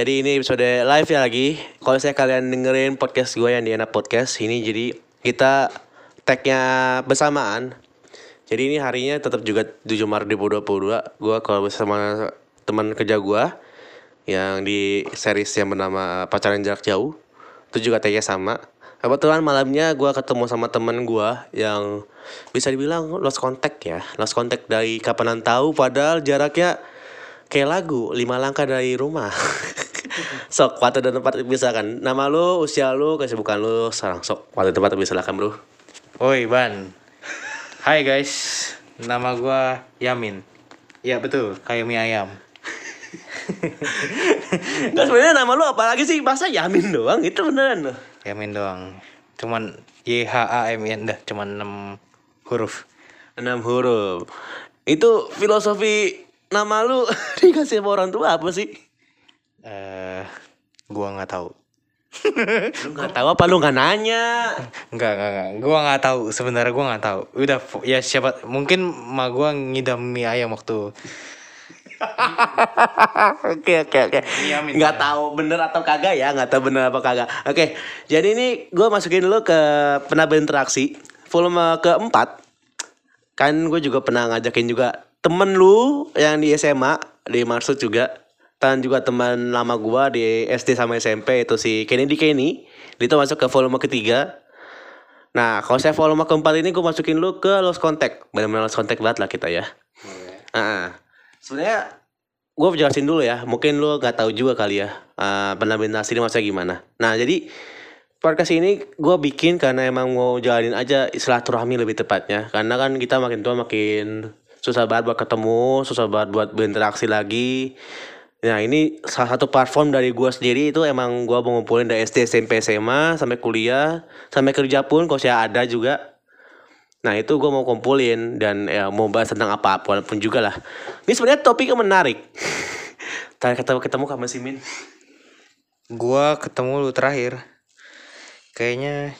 Jadi ini episode live ya lagi. Kalau saya kalian dengerin podcast gue yang di Enak Podcast ini jadi kita tagnya bersamaan. Jadi ini harinya tetap juga 7 Maret 2022. Gue kalau bersama teman kerja gue yang di series yang bernama Pacaran Jarak Jauh. Itu juga tagnya sama. Kebetulan malamnya gue ketemu sama temen gue yang bisa dibilang lost contact ya. Lost contact dari kapanan tahu padahal jaraknya kayak lagu lima langkah dari rumah sok waktu dan tempat misalkan. Nama lu usia lu kesibukan lu sekarang sok waktu dan tempat silakan bro. Woi Ban. Hai guys. Nama gua Yamin. Ya betul. Kayak mie ayam. Nggak sebenarnya nama lu apa lagi sih? Bahasa Yamin doang? Itu beneran loh. Yamin doang. Cuman Y H A M I N dah. Cuman 6 huruf. Enam huruf. Itu filosofi nama lu dikasih sama orang tua apa sih Eh Gua nggak tahu lu nggak tahu apa lu nggak nanya Enggak, enggak, enggak. Gua nggak tahu. Sebenarnya gua nggak tahu. Udah, ya siapa? Mungkin ma gua ngidam mie ayam waktu. Oke oke oke. Nggak tahu bener atau kagak ya, nggak tahu bener apa kagak. Oke, jadi ini gue masukin dulu ke pernah berinteraksi volume keempat. Kan gue juga pernah ngajakin juga temen lu yang di SMA di Marsud juga. Dan juga teman lama gua di SD sama SMP itu si Kennedy Kenny. Dia tuh masuk ke volume ketiga. Nah, kalau saya volume keempat ini gue masukin lu ke Lost Contact. Benar-benar Lost Contact banget lah kita ya. Ah, sebenarnya gue jelasin dulu ya. Mungkin lu nggak tahu juga kali ya. Uh, penampilan ini maksudnya gimana. Nah jadi podcast ini gue bikin karena emang mau jalanin aja silaturahmi lebih tepatnya. Karena kan kita makin tua makin susah banget buat ketemu, susah banget buat berinteraksi lagi. Nah ini salah satu platform dari gue sendiri itu emang gue mau ngumpulin dari SD, SMP, SMA sampai kuliah, sampai kerja pun kalau saya ada juga. Nah itu gue mau kumpulin dan ya, mau bahas tentang apa pun juga lah. Ini sebenarnya topiknya menarik. Tadi ketemu ketemu sama si Min. Gua ketemu lu terakhir. Kayaknya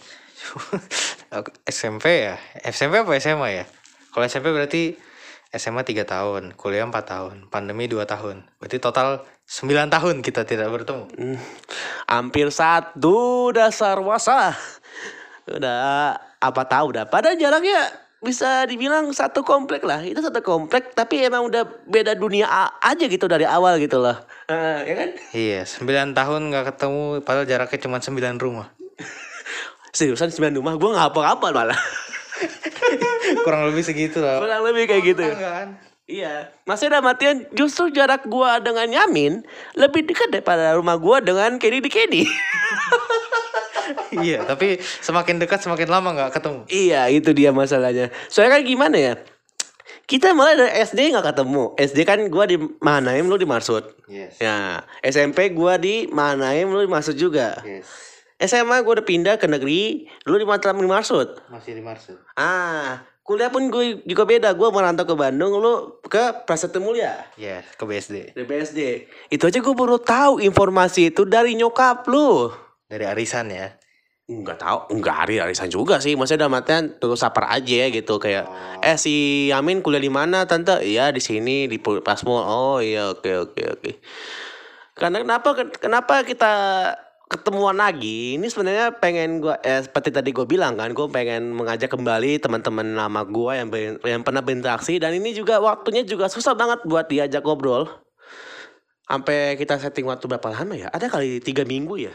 SMP ya? SMP apa SMA ya? Kalau SMP berarti SMA 3 tahun, kuliah 4 tahun, pandemi 2 tahun. Berarti total 9 tahun kita tidak bertemu. Hmm, hampir satu dasar wasa. Udah apa tahu dah. Padahal jaraknya bisa dibilang satu komplek lah. Itu satu komplek tapi emang udah beda dunia aja gitu dari awal gitu loh. Eh, ya kan? Iya, 9 tahun nggak ketemu padahal jaraknya cuma 9 rumah. Seriusan 9 rumah gue nggak apa-apa malah. Kurang lebih segitu lah. Kurang lebih kayak gitu. Kan? Iya, maksudnya dalam artian justru jarak gua dengan Yamin lebih dekat daripada rumah gua dengan Kenny di Kenny. iya, tapi semakin dekat semakin lama nggak ketemu. iya, itu dia masalahnya. Soalnya kan gimana ya? Kita mulai dari SD nggak ketemu. SD kan gua di Manaim, lu di Marsud. Yes. Ya, SMP gua di Manaim, lu di Marsud juga. Yes. SMA gua udah pindah ke negeri, lu di Mataram di Marsud. Masih di Marsud. Ah, kuliah pun gue juga beda. Gua merantau ke Bandung, lu ke Prasetya Mulia. Yes, ke BSD. Di BSD. Itu aja gue baru tahu informasi itu dari nyokap lu. Dari arisan ya. Enggak tahu, enggak hari arisan juga sih. Maksudnya dalam artian terus sapar aja ya gitu kayak eh si Yamin kuliah di mana tante? Iya di sini di Pasmol. Oh iya oke oke oke. Karena kenapa kenapa kita ketemuan lagi? Ini sebenarnya pengen gua eh, seperti tadi gue bilang kan, gue pengen mengajak kembali teman-teman lama gua yang yang pernah berinteraksi dan ini juga waktunya juga susah banget buat diajak ngobrol. Sampai kita setting waktu berapa lama ya? Ada kali tiga minggu ya?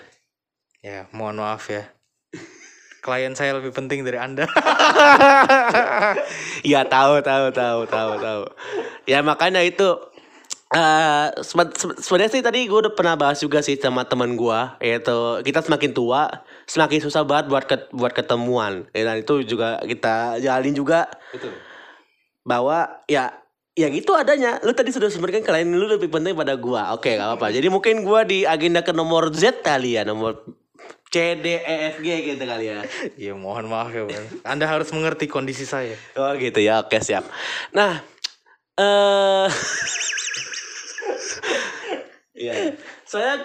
Ya, mohon maaf ya. Klien saya lebih penting dari Anda. Iya tahu tahu tahu tahu tahu. Ya makanya itu eh sebe- sebenarnya sih tadi gue udah pernah bahas juga sih sama teman gue yaitu kita semakin tua semakin susah banget buat ket- buat ketemuan Ya, dan itu juga kita jalin juga Betul. bahwa ya ya gitu adanya lu tadi sudah sebutkan klien lu lebih penting pada gua oke gak apa-apa jadi mungkin gua di agenda ke nomor Z kali ya nomor C D E F G gitu kali ya Ya mohon maaf ya Bang. Anda harus mengerti kondisi saya. Oh gitu ya, oke siap. Nah, eh, Iya. Soalnya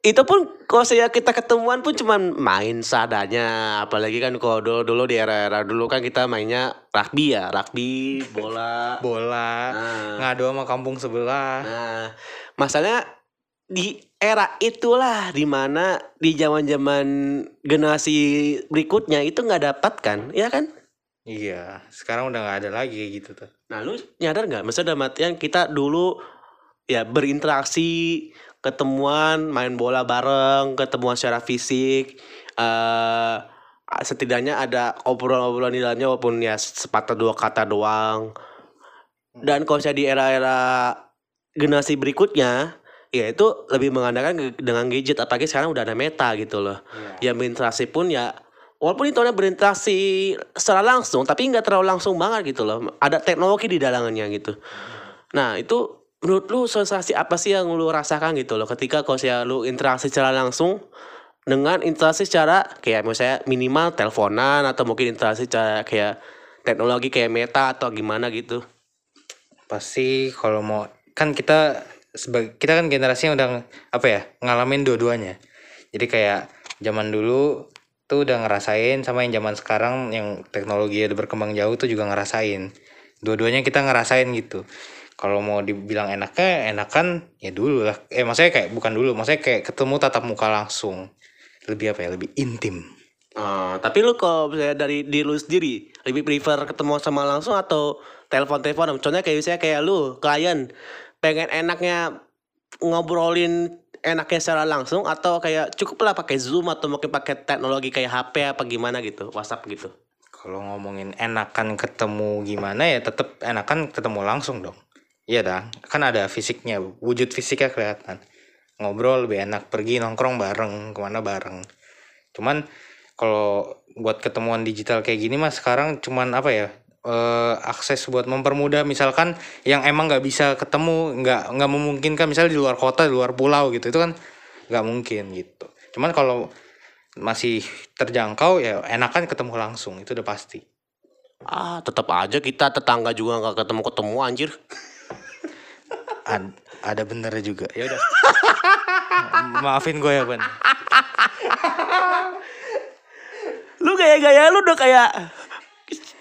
itu pun kalau saya kita ketemuan pun cuman main seadanya apalagi kan kalau dulu dulu di era-era dulu kan kita mainnya rugby ya rugby bola Bola, Nah. ngadu sama kampung sebelah. nah masalahnya di era itulah di mana di zaman zaman generasi berikutnya itu nggak dapat kan ya kan Iya, sekarang udah nggak ada lagi gitu tuh. nah lu nyadar nggak maksudnya dalam artian kita dulu ya berinteraksi ketemuan main bola bareng ketemuan secara fisik eh setidaknya ada obrolan-obrolan di dalamnya walaupun ya sepatah dua kata doang. Dan kalau saya di era-era generasi berikutnya ya itu lebih mengandalkan dengan gadget apalagi sekarang udah ada meta gitu loh. Iya. ya berinteraksi pun ya walaupun itu berinteraksi secara langsung tapi nggak terlalu langsung banget gitu loh. Ada teknologi di dalamnya gitu. Nah itu menurut lu sensasi apa sih yang lu rasakan gitu loh ketika kalau saya lu interaksi secara langsung dengan interaksi secara kayak misalnya minimal teleponan atau mungkin interaksi secara kayak teknologi kayak meta atau gimana gitu Pasti kalau mau kan kita sebagai kita kan generasi yang udah apa ya ngalamin dua-duanya. Jadi kayak zaman dulu tuh udah ngerasain sama yang zaman sekarang yang teknologi udah berkembang jauh tuh juga ngerasain. Dua-duanya kita ngerasain gitu. Kalau mau dibilang enaknya, enakan ya dulu lah. Eh maksudnya kayak bukan dulu, maksudnya kayak ketemu tatap muka langsung. Lebih apa ya? Lebih intim. Ah, tapi lu kalau misalnya dari di lu sendiri lebih prefer ketemu sama langsung atau telepon-telepon? Contohnya kayak misalnya kayak lu klien pengen enaknya ngobrolin enaknya secara langsung atau kayak cukup lah pakai Zoom atau mungkin pakai teknologi kayak HP apa gimana gitu, WhatsApp gitu. Kalau ngomongin enakan ketemu gimana ya tetap enakan ketemu langsung dong. Iya dah, kan ada fisiknya, wujud fisiknya kelihatan. Ngobrol lebih enak, pergi nongkrong bareng, ke mana bareng. Cuman kalau buat ketemuan digital kayak gini mas sekarang cuman apa ya eh, akses buat mempermudah misalkan yang emang nggak bisa ketemu nggak nggak memungkinkan misalnya di luar kota di luar pulau gitu itu kan nggak mungkin gitu cuman kalau masih terjangkau ya enakan ketemu langsung itu udah pasti Ah, tetap aja kita tetangga juga nggak ketemu-ketemu anjir. Ad- ada benernya juga. Ya udah. Maafin gue ya ban. Lu kayak gaya lu udah kayak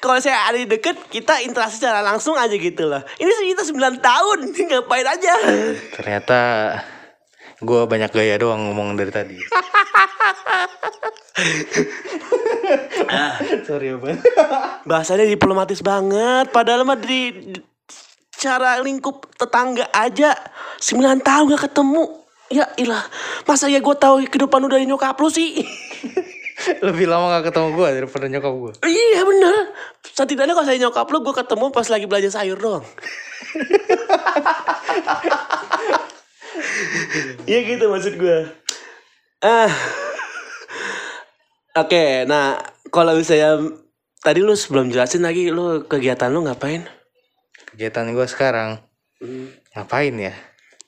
kalau saya ada di deket kita interaksi secara langsung aja gitu loh. Ini sih kita 9 tahun ngapain aja. ternyata gue banyak gaya doang ngomong dari tadi. Sorry ya ban. Bahasanya diplomatis banget padahal mah di, di- cara lingkup tetangga aja 9 tahun gak ketemu. Ya ilah, masa ya gue tahu kehidupan lu dari nyokap lu sih? lebih lama gak ketemu gue daripada nyokap gue iya bener. Setidaknya kalau saya nyokap lu gue ketemu pas lagi belajar sayur doang. Iya gitu maksud gue. Ah. Oke, nah kalau misalnya tadi lu sebelum jelasin lagi lu kegiatan lu ngapain? Kegiatan gue sekarang ngapain ya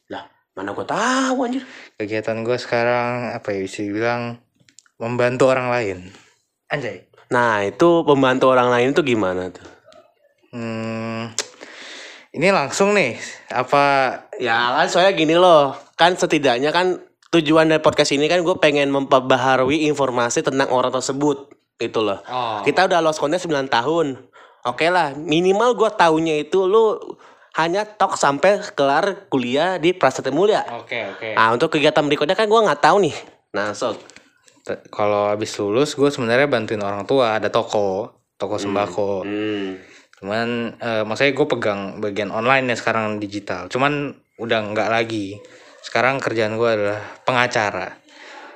Lah, mana gue tahu anjir. kegiatan gue sekarang apa ya bisa dibilang membantu orang lain anjay Nah, itu pembantu orang lain itu gimana tuh? hmm, ini langsung nih apa Ya kan soalnya gini loh, kan setidaknya kan tujuan dari podcast ini kan gue pengen memperbaharui informasi tentang orang tersebut gitu loh. Oh. Kita udah lost contact 9 tahun. Oke lah, minimal gue taunya itu lu hanya tok sampai kelar kuliah di Prasetya Mulia. oke oke Nah untuk kegiatan berikutnya kan gue nggak tahu nih. Nah sok. T- kalau habis lulus gue sebenarnya bantuin orang tua ada toko toko sembako Hmm. cuman eh, maksudnya gue pegang bagian online ya sekarang digital cuman udah nggak lagi sekarang kerjaan gue adalah pengacara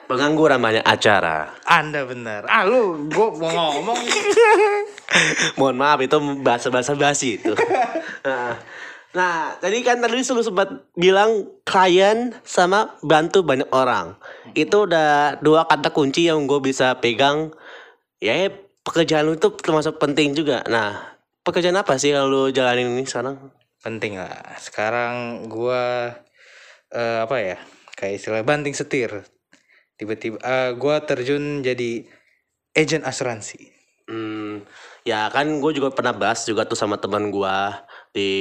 Pengangguran banyak acara. anda benar ah lu gue mau ngomong Mohon maaf itu bahasa-bahasa basi itu. nah, nah, tadi kan tadi lu sempat bilang klien sama bantu banyak orang. Itu udah dua kata kunci yang gue bisa pegang. Ya pekerjaan lu itu termasuk penting juga. Nah, pekerjaan apa sih yang lu jalanin ini sekarang? penting lah sekarang gue eh, apa ya kayak istilah banting setir tiba-tiba eh, gue terjun jadi agent asuransi Hmm, ya kan gue juga pernah bahas juga tuh sama teman gue di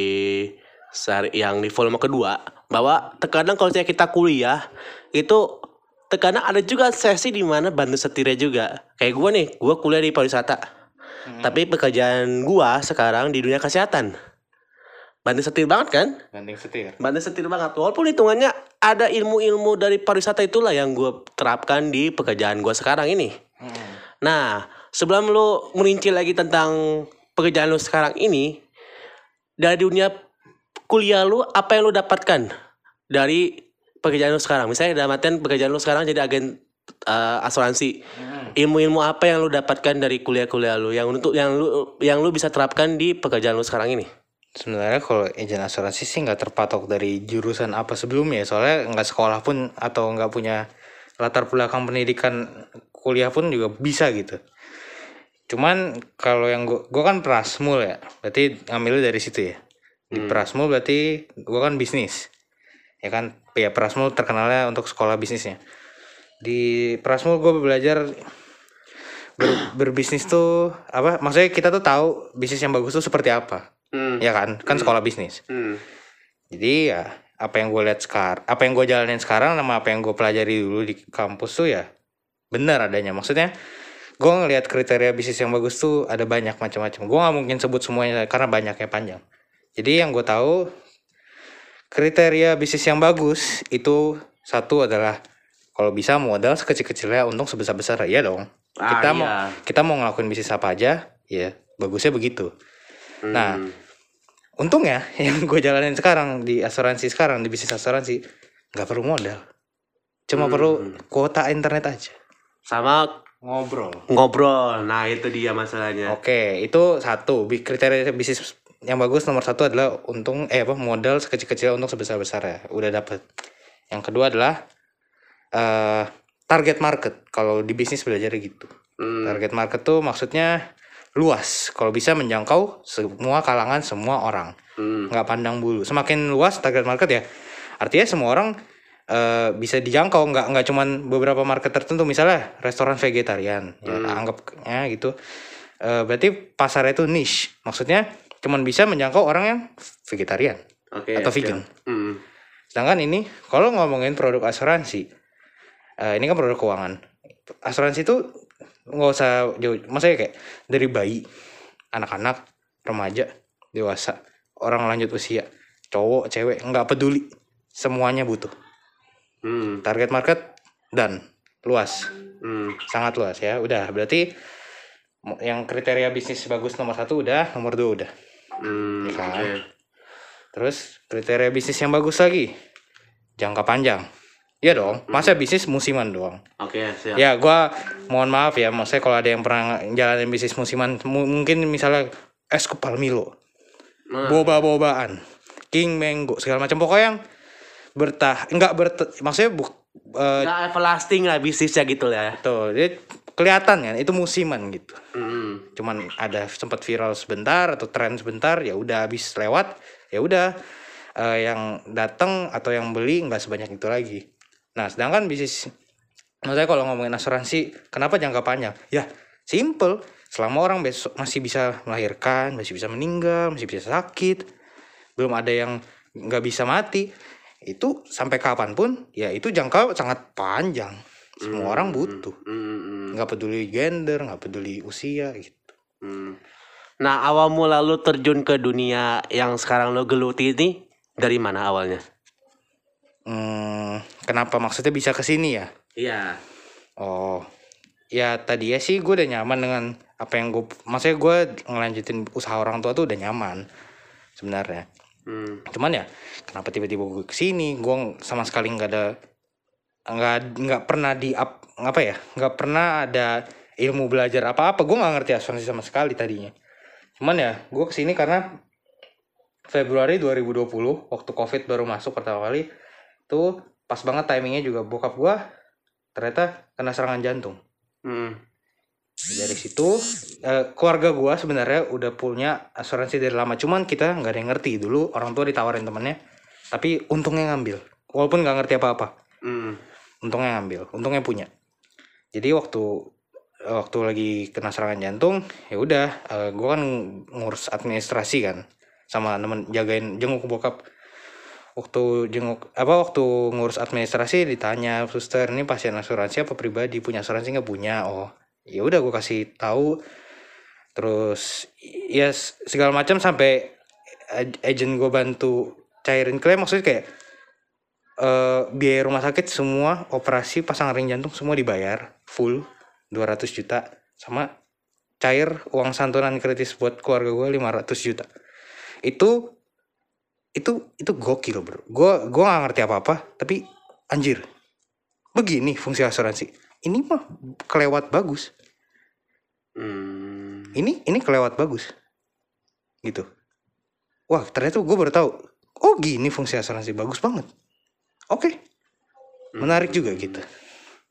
seri yang di volume kedua bahwa terkadang kalau kita kuliah itu terkadang ada juga sesi di mana bantu setirnya juga kayak gue nih gue kuliah di pariwisata tapi pekerjaan gue sekarang di dunia kesehatan Banding setir banget kan? Banding setir. Banding setir banget. Walaupun hitungannya ada ilmu-ilmu dari pariwisata itulah yang gue terapkan di pekerjaan gue sekarang ini. Hmm. Nah, sebelum lu merinci lagi tentang pekerjaan lu sekarang ini, dari dunia kuliah lu, apa yang lu dapatkan dari pekerjaan lu sekarang? Misalnya dalam artian pekerjaan lu sekarang jadi agen eh, asuransi. Hmm. Ilmu-ilmu apa yang lu dapatkan dari kuliah-kuliah lu yang untuk yang lu yang lu bisa terapkan di pekerjaan lu sekarang ini? Sebenarnya kalau agen asuransi sih nggak terpatok dari jurusan apa sebelumnya, soalnya nggak sekolah pun atau nggak punya latar belakang pendidikan kuliah pun juga bisa gitu. Cuman kalau yang gua, gua kan prasmul ya, berarti ngambilnya dari situ ya. Di prasmul berarti gua kan bisnis, ya kan? Ya prasmul terkenalnya untuk sekolah bisnisnya. Di prasmul gue belajar ber- berbisnis tuh apa? Maksudnya kita tuh tahu bisnis yang bagus tuh seperti apa Hmm. ya kan kan sekolah bisnis Hmm. jadi ya apa yang gue lihat sekarang apa yang gue jalanin sekarang sama apa yang gue pelajari dulu di kampus tuh ya benar adanya maksudnya gue ngelihat kriteria bisnis yang bagus tuh ada banyak macam-macam gue nggak mungkin sebut semuanya karena banyaknya panjang jadi yang gue tahu kriteria bisnis yang bagus itu satu adalah kalau bisa modal sekecil-kecilnya untung sebesar-besar ya dong Ah, kita iya. mau kita mau ngelakuin bisnis apa aja ya bagusnya begitu Nah, Hmm. untungnya yang gue jalanin sekarang di asuransi sekarang di bisnis asuransi nggak perlu modal, cuma Hmm. perlu kuota internet aja. sama Ngobrol. ngobrol. Nah, itu dia masalahnya. Oke, itu satu Bi- kriteria bisnis yang bagus nomor satu adalah untung eh apa modal sekecil-kecil untuk sebesar-besar ya udah dapet. Yang kedua adalah eh target market. Kalau di bisnis belajar gitu. Hmm. Target market tuh maksudnya luas. Kalau bisa menjangkau semua kalangan semua orang. Hmm. nggak pandang bulu semakin luas target market ya artinya semua orang eh, bisa dijangkau nggak nggak cuman beberapa market tertentu misalnya restoran vegetarian ya anggapnya gitu. Eh, berarti pasarnya itu niche maksudnya cuman bisa menjangkau orang yang vegetarian Oke. atau vegan. Hmm. sedangkan ini kalau ngomongin produk asuransi eh, ini kan produk keuangan. Asuransi itu nggak usah jauh maksudnya kayak dari bayi anak-anak remaja dewasa orang lanjut usia cowok cewek nggak peduli semuanya butuh Hmm. target market dan luas Hmm. sangat luas ya udah berarti yang kriteria bisnis bagus nomor satu udah nomor dua udah Hmm. Ya kan? Oke. terus kriteria bisnis yang bagus lagi jangka panjang Iya dong, masa bisnis musiman doang. Oke, siap. Ya, gua mohon maaf ya, maksudnya kalau ada yang pernah jalanin bisnis musiman, mu- mungkin misalnya es kepal Milo, Nah. boba-bobaan, king mango, segala macam pokoknya yang bertah, enggak bert, maksudnya bu, eh, Nggak everlasting lah bisnisnya gitu lah ya. tuh, dia kelihatan kan, itu musiman gitu. Hmm. Cuman ada sempat viral sebentar atau tren sebentar, ya udah habis lewat, ya udah eh, yang datang atau yang beli nggak sebanyak itu lagi. Nah, sedangkan bisnis maksudnya kalau ngomongin asuransi, kenapa jangka panjang? Ya, simple. Selama orang besok masih bisa melahirkan, masih bisa meninggal, masih bisa sakit, belum ada yang nggak bisa mati, itu sampai kapan pun, ya itu jangka sangat panjang. Semua orang butuh, Hmm. hmm, nggak peduli gender, nggak peduli usia gitu. hmm. Nah, awal mula lu terjun ke dunia yang sekarang lo geluti ini dari mana awalnya? Hmm, kenapa maksudnya bisa ke sini ya? Iya. Oh, ya tadi ya sih gue udah nyaman dengan apa yang gue, maksudnya gue ngelanjutin usaha orang tua tuh udah nyaman sebenarnya. Hmm. Cuman ya, kenapa tiba-tiba gue ke sini? Gue sama sekali nggak ada, nggak nggak pernah di up, apa ya? Nggak pernah ada ilmu belajar apa-apa. Gue nggak ngerti asuransi sama sekali tadinya. Cuman ya, gue ke sini karena Februari 2020 waktu COVID baru masuk pertama kali tuh pas banget timingnya juga bokap gue ternyata kena serangan jantung Hmm. Dari situ eh, keluarga gua sebenarnya udah punya asuransi dari lama. Cuman kita nggak ada yang ngerti. Dulu orang tua ditawarin temennya tapi untungnya ngambil. Walaupun nggak ngerti apa-apa. Hmm. untungnya ngambil. Untungnya punya. Jadi waktu waktu lagi kena serangan jantung ya udah eh, gua kan ngurus administrasi kan sama temen jagain jenguk bokap. Waktu jenguk apa waktu ngurus administrasi ditanya suster ini pasien asuransi apa pribadi? Punya asuransi nggak? Punya. Oh ya udah gue kasih tahu. Terus ya segala macam sampai ag- agent gue bantu cairin klaim. Maksudnya kayak eh biaya rumah sakit semua operasi pasang ring jantung semua dibayar full 200 juta. Sama cair uang santunan kritis buat keluarga gue 500 juta. Itu itu itu gokil bro. Gue gue gak ngerti apa apa tapi anjir. Begini fungsi asuransi. Ini mah kelewat bagus Hmm. ini ini kelewat bagus. Gitu. Wah ternyata gue baru tahu. Oh gini fungsi asuransi bagus banget. Oke. Menarik juga gitu.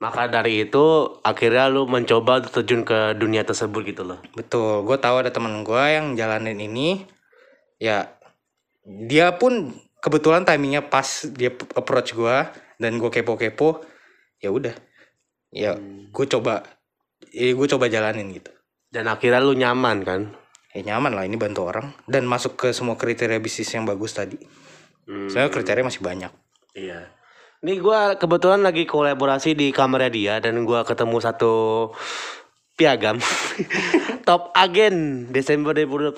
Maka dari itu akhirnya lu mencoba terjun ke dunia tersebut gitu loh. betul. Gue tahu ada teman gue yang jalanin ini. Ya dia pun kebetulan timingnya pas dia approach gue dan gue kepo-kepo. Ya udah. Ya gue coba. Ya gue coba jalanin gitu Dan akhirnya lu nyaman kan? ya nyaman lah ini bantu orang dan masuk ke semua kriteria bisnis yang bagus tadi Hmm. soalnya kriteria masih banyak Iya. Ini gua kebetulan lagi kolaborasi di kamarnya dia dan gua ketemu satu piagam top agen Desember 2021.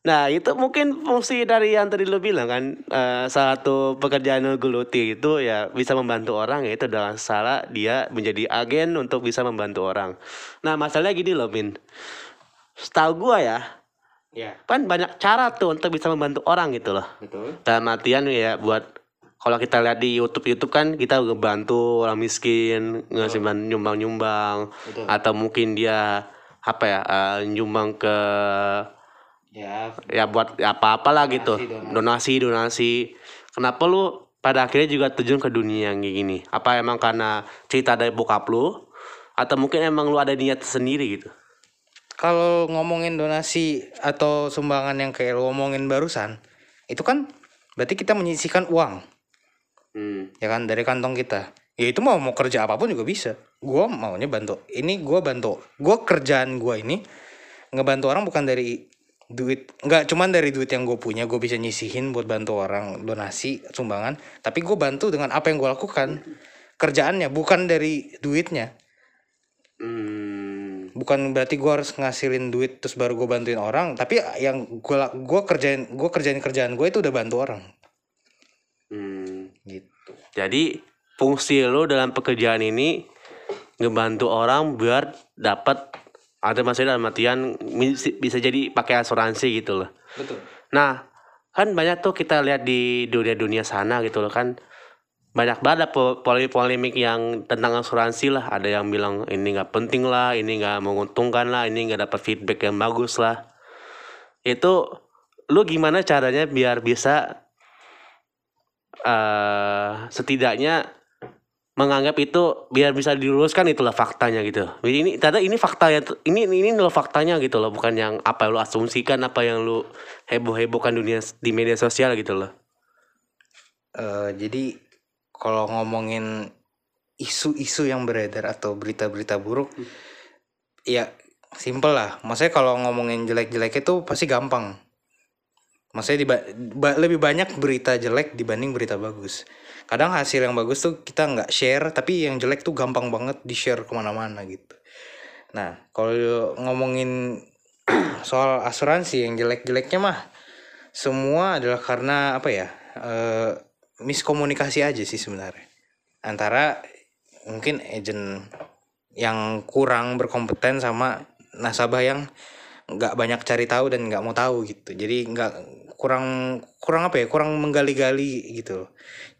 Nah itu mungkin fungsi dari yang tadi lo bilang kan eh, salah satu pekerjaan geluti itu ya bisa membantu orang ya itu adalah salah dia menjadi agen untuk bisa membantu orang. Nah masalahnya gini loh Min, setahu gua ya ya. kan banyak cara tuh untuk bisa membantu orang gitu loh. Betul. Dalam artian ya buat kalau kita lihat di YouTube YouTube kan kita ngebantu orang miskin ngasih ban- nyumbang-nyumbang Betul. atau mungkin dia apa ya eh, nyumbang ke ya ya buat apa-apalah gitu. Donasi. donasi. Donasi kenapa lu pada akhirnya juga terjun ke dunia yang kayak gini? Apa emang karena cerita dari bokap lu? Atau mungkin emang lu ada niat sendiri gitu? Kalau ngomongin donasi atau sumbangan yang kayak lo ngomongin barusan itu kan berarti kita menyisihkan uang. Hmm. ya kan dari kantong kita. Ya itu mau mau kerja apa pun juga bisa. Gua maunya bantu ini gua bantu. Gua kerjaan gua ini ngebantu orang bukan dari duit nggak cuman dari duit yang gue punya gue bisa nyisihin buat bantu orang donasi sumbangan. Tapi gue bantu dengan apa yang gue lakukan. Kerjaannya bukan dari duitnya. Hmm. bukan berarti gue harus ngasilin duit terus baru gue bantuin orang. Tapi yang gue gua kerjain gue kerjain kerjaan gue itu udah bantu orang. Hmm. gitu. Jadi fungsi lo dalam pekerjaan ini ngebantu orang biar dapat ada maksudnya dalam artian bisa jadi pakai asuransi gitu loh. betul. Nah kan banyak tuh kita lihat di dunia-dunia sana gitu loh kan. Banyak banget po- polemik-polemik yang tentang asuransi lah. Ada yang bilang ini nggak penting lah ini nggak menguntungkan lah ini nggak dapat feedback yang bagus lah. Itu lu gimana caranya biar bisa eh setidaknya menganggap itu biar bisa diluruskan itulah faktanya gitu. Jadi ini ternyata ini fakta ya ini ini loh faktanya gitu loh bukan yang apa yang lu asumsikan apa yang lu heboh-hebohkan dunia di media sosial gitu loh. Eh, jadi kalau ngomongin isu-isu yang beredar atau berita-berita buruk ya simple lah maksudnya kalau ngomongin jelek-jelek itu pasti gampang maksudnya diba- ba- lebih banyak berita jelek dibanding berita bagus kadang hasil yang bagus tuh kita nggak share tapi yang jelek tuh gampang banget di share ke mana-mana gitu. Nah kalau ngomongin soal asuransi yang jelek-jeleknya mah semua adalah karena apa ya eh, miskomunikasi aja sih sebenarnya. Antara mungkin agent yang kurang berkompeten sama nasabah yang nggak banyak cari tahu dan nggak mau tahu gitu. Jadi nggak kurang kurang apa ya kurang menggali-gali gitu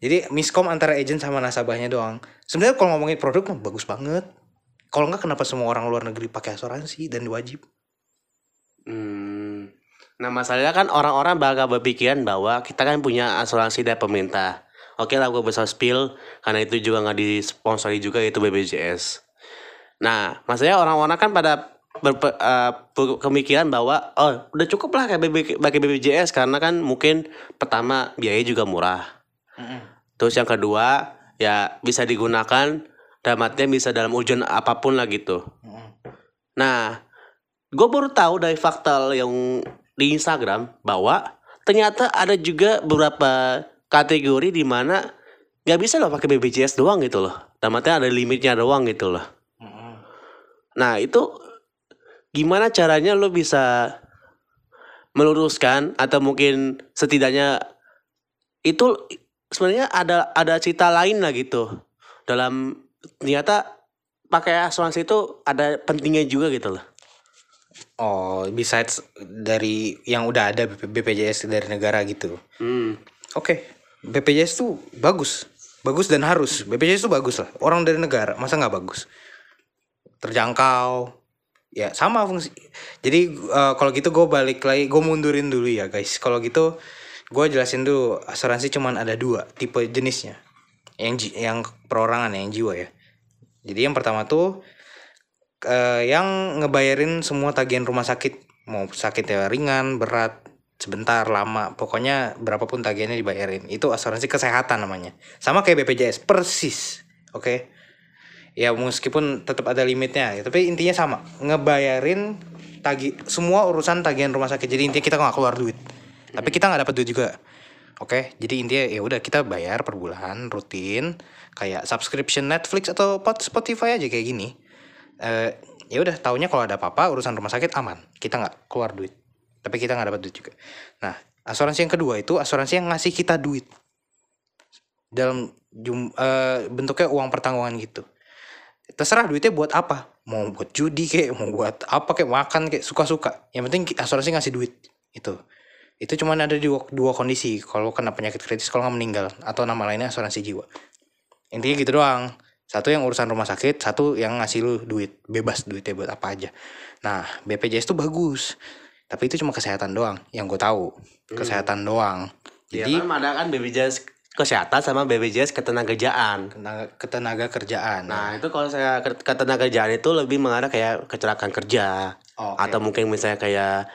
jadi miskom antara agent sama nasabahnya doang sebenarnya kalau ngomongin produk mah bagus banget kalau nggak kenapa semua orang luar negeri pakai asuransi dan wajib Hmm. Nah masalahnya kan orang-orang bakal berpikiran bahwa kita kan punya asuransi dari pemerintah. Oke lah gue bisa spill karena itu juga nggak disponsori juga itu BPJS. Nah masalahnya orang-orang kan pada berpe, berpemikiran bahwa oh udah cukup lah kayak BB pakai BPJS karena kan mungkin pertama biayanya juga murah. Terus yang kedua ya bisa digunakan dalam artian bisa dalam ujian apa pun lah gitu. Nah, gue baru tahu dari fakta yang di Instagram bahwa ternyata ada juga beberapa kategori di mana nggak bisa loh pakai BPJS doang gitu loh. Dalam artian ada limitnya doang gitu loh. Nah itu gimana caranya lo bisa meluruskan atau mungkin setidaknya itu sebenarnya ada ada cerita lain lah gitu dalam ternyata pakai asuransi itu ada pentingnya juga gitu loh. Oh, besides dari yang udah ada BP BPJS dari negara gitu. Hmm. Oke, BPJS tuh bagus, bagus dan harus. BPJS tuh bagus lah. Orang dari negara, masa nggak bagus? Terjangkau, ya sama fungsi. Jadi eh, kalau gitu gue balik lagi, gue mundurin dulu ya guys. Kalau gitu gue jelasin dulu asuransi cuman ada dua tipe jenisnya. Yang yang perorangan yang jiwa ya. Jadi yang pertama tuh eh, yang ngebayarin semua tagihan rumah sakit mau sakitnya ringan berat sebentar lama pokoknya berapapun tagihannya dibayarin itu asuransi kesehatan namanya sama kayak BPJS persis oke ya meskipun tetap ada limitnya ya, tapi intinya sama. Ngebayarin tagi semua urusan tagihan rumah sakit. Jadi intinya kita nggak keluar duit. Tapi kita nggak dapat duit juga. Oke jadi intinya ya udah kita bayar per bulan rutin kayak subscription Netflix atau pot- Spotify aja kayak gini. Eh ya udah taunya kalau ada apa-apa urusan rumah sakit aman. Kita nggak keluar duit. Tapi kita nggak dapat duit juga. Nah asuransi yang kedua itu asuransi yang ngasih kita duit. Dalam jum, eh, bentuknya uang pertanggungan gitu terserah duitnya buat apa. Mau buat judi kayak mau buat apa kayak makan kayak suka-suka. Yang penting asuransi ngasih duit itu itu cuman ada di dua, dua kondisi. Kalau kena penyakit kritis kalau nggak meninggal. Atau nama lainnya asuransi jiwa. Intinya gitu doang. Satu yang urusan rumah sakit satu yang ngasih lu duit. Bebas duitnya buat apa aja. Nah BPJS tuh bagus. Tapi itu cuma kesehatan doang. Yang gue tahu. Kesehatan doang. Jadi jadi kan ada kan BPJS kesehatan sama BPJS ketenagakerjaan. ketenaga, ketenaga kerjaan Nah, itu kalau saya ke- ketenagakerjaan itu lebih mengarah kayak kecelakaan kerja Oh, oke. atau mungkin misalnya kayak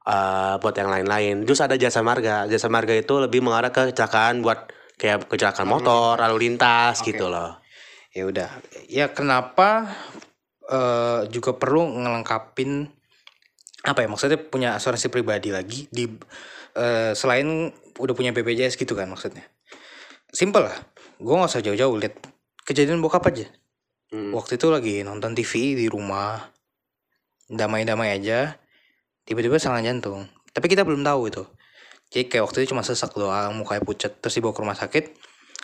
eh, buat yang lain-lain. Terus ada jasa marga. Jasa marga itu lebih mengarah ke kecelakaan buat kayak kecelakaan motor, lalu lintas Oke. gitu loh. ya udah ya kenapa eh, juga perlu ngelengkapin apa ya maksudnya punya asuransi pribadi lagi di eh, selain udah punya BPJS gitu kan maksudnya simple lah. Gue nggak usah jauh-jauh lihat kejadian bokap aja. Hmm. waktu itu lagi nonton TV di rumah. Damai-damai aja. Tiba-tiba serangan jantung. Tapi kita belum tahu itu. Jadi kayak waktu itu cuma sesak doang mukanya pucat terus dibawa ke rumah sakit.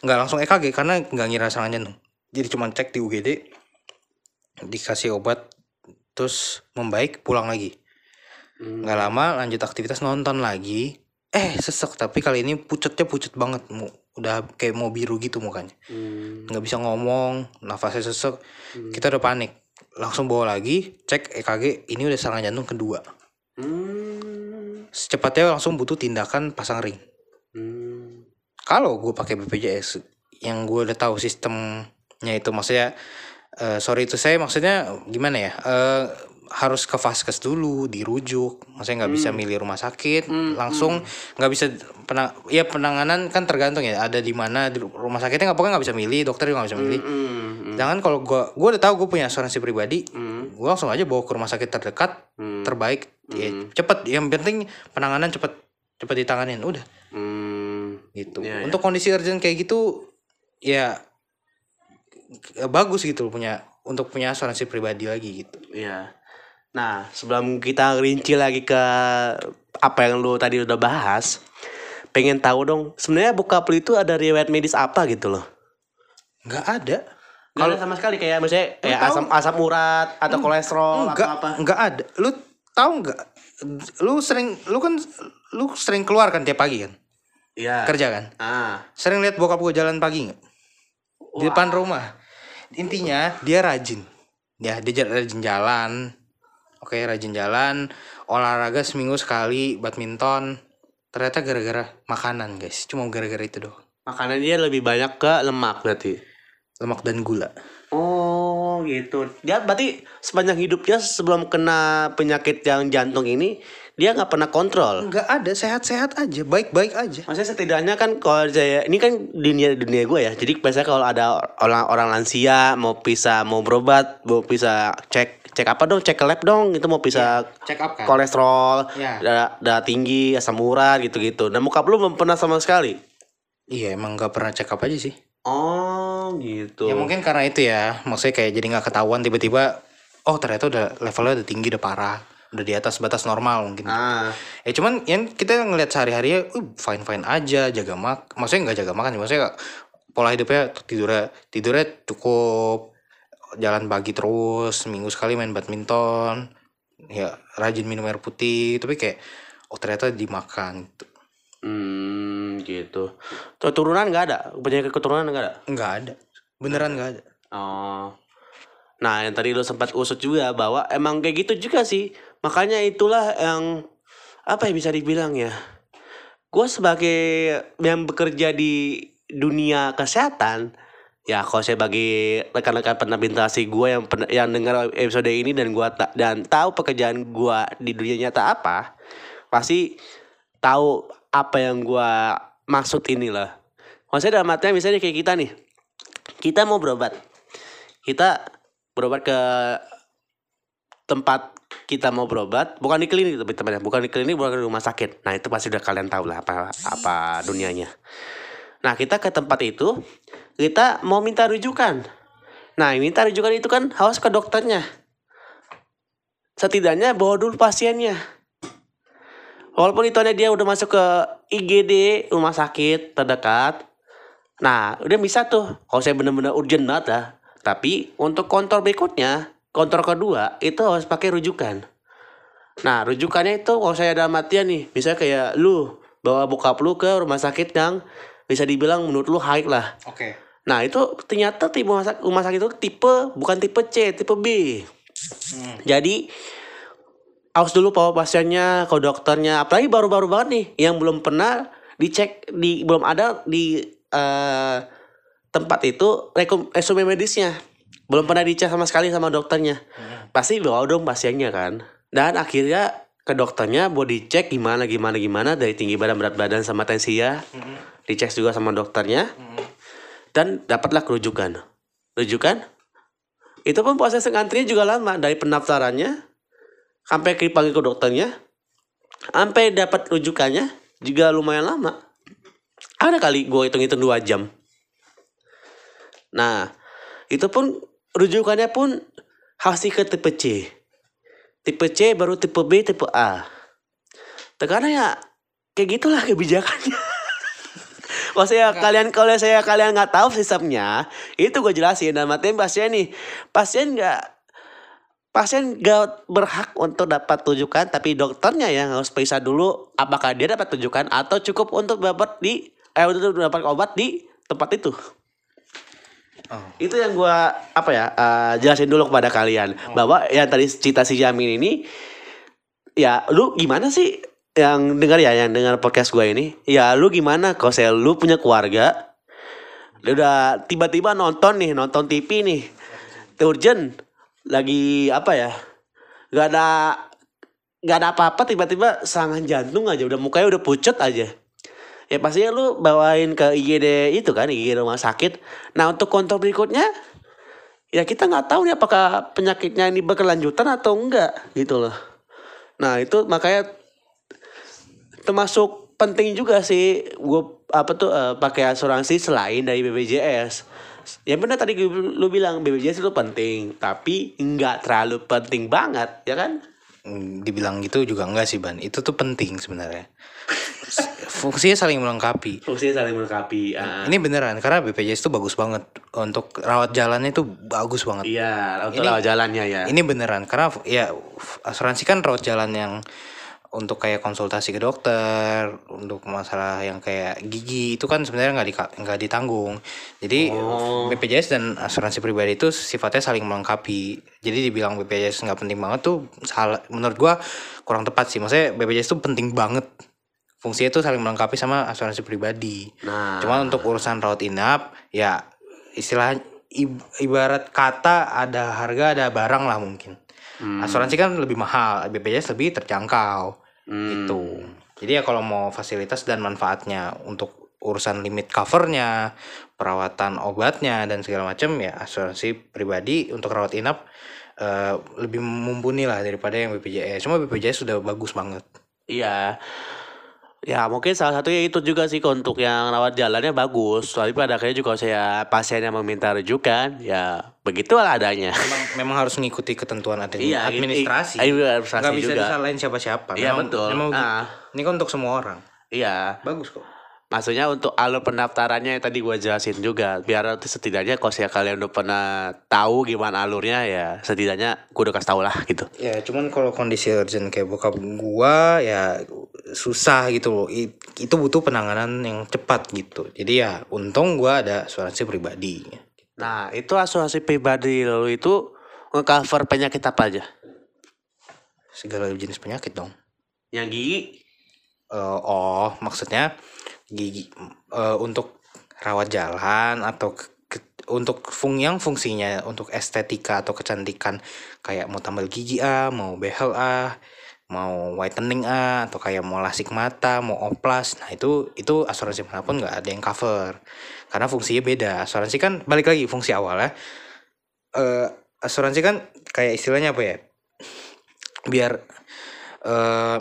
Nggak langsung EKG karena nggak ngira serangan jantung. Jadi cuma cek di UGD dikasih obat terus membaik pulang lagi. Hmm. nggak lama lanjut aktivitas nonton lagi. Eh sesek tapi kali ini pucetnya pucet banget udah kayak mau biru gitu mukanya. Hmm. nggak bisa ngomong nafasnya sesek. Kita udah panik. Langsung bawa lagi cek EKG ini udah serangan jantung kedua. Hmm. secepatnya langsung butuh tindakan pasang ring. Hmm. kalau gue pakai BPJS yang gue udah tahu sistemnya itu maksudnya eh, sorry itu saya maksudnya gimana ya? Eh, harus ke vaskes dulu dirujuk maksudnya nggak bisa milih rumah sakit langsung nggak bisa penang ya penanganan kan tergantung ya ada di mana di rumah sakitnya nggak pokoknya nggak bisa milih dokter juga nggak bisa milih Hmm. Jangan kalau gua gua udah tahu gue punya asuransi pribadi, Hmm. gua langsung aja bawa ke rumah sakit terdekat, Hmm. terbaik, ya, cepet. Yang penting penanganan cepet, cepet ditanganin, udah Hmm. gitu. Iya, Untuk kondisi urgent kayak gitu, ya bagus gitu punya untuk punya asuransi pribadi lagi gitu. Iya. Nah, sebelum kita rinci lagi ke apa yang lu tadi udah bahas, pengen tahu dong, sebenarnya bokap lu itu ada riwayat medis apa gitu loh? Nggak ada. Kalau sama sekali kayak misalnya kayak asam asam urat atau kolesterol Enggak, atau apa? enggak ada. Lu tahu nggak? Lu sering, lu kan, lu sering keluar kan tiap pagi kan, Iya. kerja kan? Ah. Sering lihat bokap gue jalan pagi nggak? Di depan rumah. Intinya dia rajin. Ya, dia rajin jalan. Oke, rajin jalan. Olahraga seminggu sekali, badminton. Ternyata gara-gara makanan, guys. Cuma gara-gara itu doang. Makanan dia lebih banyak ke lemak berarti. Lemak dan gula. Oh, gitu. Dia berarti sepanjang hidupnya sebelum kena penyakit yang jantung ini, dia nggak pernah kontrol. Enggak ada, sehat-sehat aja, baik-baik aja. Maksudnya setidaknya kan kalau saya ini kan dunia dunia gue ya. Jadi biasanya kalau ada orang orang lansia mau bisa mau berobat, mau bisa cek cek apa dong, cek ke lab dong, itu mau bisa Check up kan? kolesterol, Iya. darah, darah tinggi, asam urat gitu-gitu. Nah, muka lu belum pernah sama sekali. Iya, emang nggak pernah check up aja sih. Oh, gitu. Ya mungkin karena itu ya, maksudnya kayak jadi nggak ketahuan tiba-tiba, oh ternyata udah levelnya udah tinggi, udah parah. udah di atas batas normal mungkin Ah, ya cuman yang kita ngelihat sehari-hari ya uh, fine fine aja jaga mak maksudnya nggak jaga makan maksudnya pola hidupnya tidurnya tidurnya cukup jalan pagi terus seminggu sekali main badminton ya rajin minum air putih tapi kayak oh ternyata dimakan gitu. hmm, gitu. Tuh, turunan nggak ada? Penyakit keturunan nggak ada? nggak ada beneran nggak ada Oh. Nah, yang tadi lu sempat usut juga bahwa emang kayak gitu juga sih. Makanya itulah yang apa ya bisa dibilang ya. Gue sebagai yang bekerja di dunia kesehatan, ya kalau saya bagi rekan-rekan penabintasi gue yang yang dengar episode ini dan gua ta- dan tahu pekerjaan gue di dunia nyata apa, pasti tahu apa yang gua maksud inilah. Maksudnya dalam artinya misalnya kayak kita nih, kita mau berobat, kita berobat ke tempat kita mau berobat bukan di klinik tapi teman bukan di klinik bukan di rumah sakit. Nah itu pasti udah kalian tahu lah apa apa dunianya. Nah kita ke tempat itu kita mau minta rujukan nah minta rujukan itu kan harus ke dokternya setidaknya bawa dulu pasiennya walaupun itu dia udah masuk ke IGD rumah sakit terdekat Nah, udah bisa tuh. Kalau saya bener-bener urgent banget ya. Tapi untuk kontrol berikutnya, kontrol kedua itu harus pakai rujukan. Nah, rujukannya itu kalau saya ada matian nih, misalnya kayak lu bawa bokap lu ke rumah sakit yang bisa dibilang menurut lu high lah. oke Nah, itu ternyata tipe rumah sakit, rumah sakit itu tipe bukan tipe C, tipe B. Jadi harus dulu bawa pasiennya ke dokternya, apalagi baru-baru banget nih yang belum pernah dicek di belum ada di eh, tempat itu rekom, resume medisnya. Belum pernah dicek sama sekali sama dokternya. Pasti bawa dong pasiennya kan. Dan akhirnya ke dokternya buat dicek gimana gimana gimana dari tinggi badan berat badan sama tensi ya. Dicek juga sama dokternya dan dapatlah kerujukan. Rujukan itu pun proses ngantrinya juga lama dari pendaftarannya sampai dipanggil ke dokternya sampai dapat rujukannya juga lumayan lama. Ada kali gue hitung-hitung dua jam. Nah, itu pun rujukannya pun hasil ke tipe C. Tipe C baru tipe B, tipe A. Terkadang ya kayak gitulah kebijakannya. Kalau saya kalian kalau saya kalian nggak tahu sistemnya, itu gue jelasin. Dan matiin pasien nih, pasien nggak pasien nggak berhak untuk dapat tujukan, tapi dokternya yang harus periksa dulu apakah dia dapat tujukan atau cukup untuk dapat di eh untuk dapat obat di tempat itu. oh Itu yang gua apa ya eh, jelasin dulu kepada kalian bahwa yang tadi cerita si Jamin ini ya lu gimana sih yang dengar ya yang dengar podcast gue ini. Ya lu gimana kalau saya lu punya keluarga. Lu udah tiba-tiba nonton nih nonton TV nih. Urgent. Lagi apa ya? Gak ada gak ada apa-apa tiba-tiba serangan jantung aja. Udah mukanya udah pucet aja. Ya pastinya lu bawain ke IGD itu kan IGD rumah sakit. Nah untuk kontrol berikutnya ya kita nggak tahu nih apakah penyakitnya ini berkelanjutan atau enggak gitu loh. Nah itu makanya termasuk penting juga sih gue apa tuh eh, pakai asuransi selain dari BPJS yang benar tadi lu bilang BPJS itu penting tapi nggak terlalu penting banget ya kan? Mm, dibilang gitu juga enggak sih ban. Itu tuh penting sebenarnya. Fungsinya saling melengkapi. Fungsinya saling melengkapi ah. ini beneran karena BPJS itu bagus banget. Untuk rawat jalannya itu bagus banget. Iya untuk Ini- lewat jalannya ya. ini beneran karena ya asuransi kan rawat jalan yang untuk kayak konsultasi ke dokter untuk masalah yang kayak gigi itu kan sebenarnya nggak di, nggak ditanggung. Jadi Oh. BPJS dan asuransi pribadi itu sifatnya saling melengkapi. Jadi dibilang BPJS nggak penting banget tuh salah menurut gua kurang tepat sih. Maksudnya BPJS itu penting banget. Fungsinya itu saling melengkapi sama asuransi pribadi. Nah. Cuma untuk urusan rawat inap ya istilah ib- ibarat kata ada harga ada barang lah mungkin. Hmm. Asuransi kan lebih mahal, BPJS lebih terjangkau Hmm. gitu. Jadi ya kalau mau fasilitas dan manfaatnya untuk urusan limit covernya, perawatan obatnya dan segala macam ya asuransi pribadi untuk rawat inap eh, lebih mumpuni lah daripada yang BPJS. Cuma BPJS sudah bagus banget. Iya. Ya mungkin salah satunya itu juga sih untuk yang rawat jalannya bagus. Tapi pada akhirnya juga saya pasien yang meminta rujukan, ya begitulah adanya. memang, memang harus mengikuti ketentuan admin- Iya, administrasi. administrasi Nggak bisa juga. disalahin siapa-siapa. Iya, betul. memang Ah. Ini kan untuk semua orang. Iya, Bagus kok. Maksudnya untuk alur pendaftarannya yang tadi gua jelasin juga. Biar nanti setidaknya kalau saya kalian udah pernah tahu gimana alurnya ya setidaknya gua udah kasih tau lah gitu. Ya cuman kalau kondisi urgent kayak bokap gua ya susah gitu loh. Itu butuh penanganan yang cepat gitu. Jadi ya untung gua ada asuransi pribadi. Nah itu asuransi pribadi lalu itu nge-cover penyakit apa aja? Segala jenis penyakit dong. Yang gigi? Eh, oh, maksudnya gigi eh, untuk rawat jalan atau ke- ke- untuk fung yang fungsinya untuk estetika atau kecantikan kayak mau tambal gigi A, mau behel A, mau whitening A atau kayak mau lasik mata, mau oplas. Nah, itu itu asuransi mana pun nggak ada yang cover. Karena fungsinya beda. Asuransi kan balik lagi fungsi awalnya eh asuransi kan kayak istilahnya apa ya? Biar eh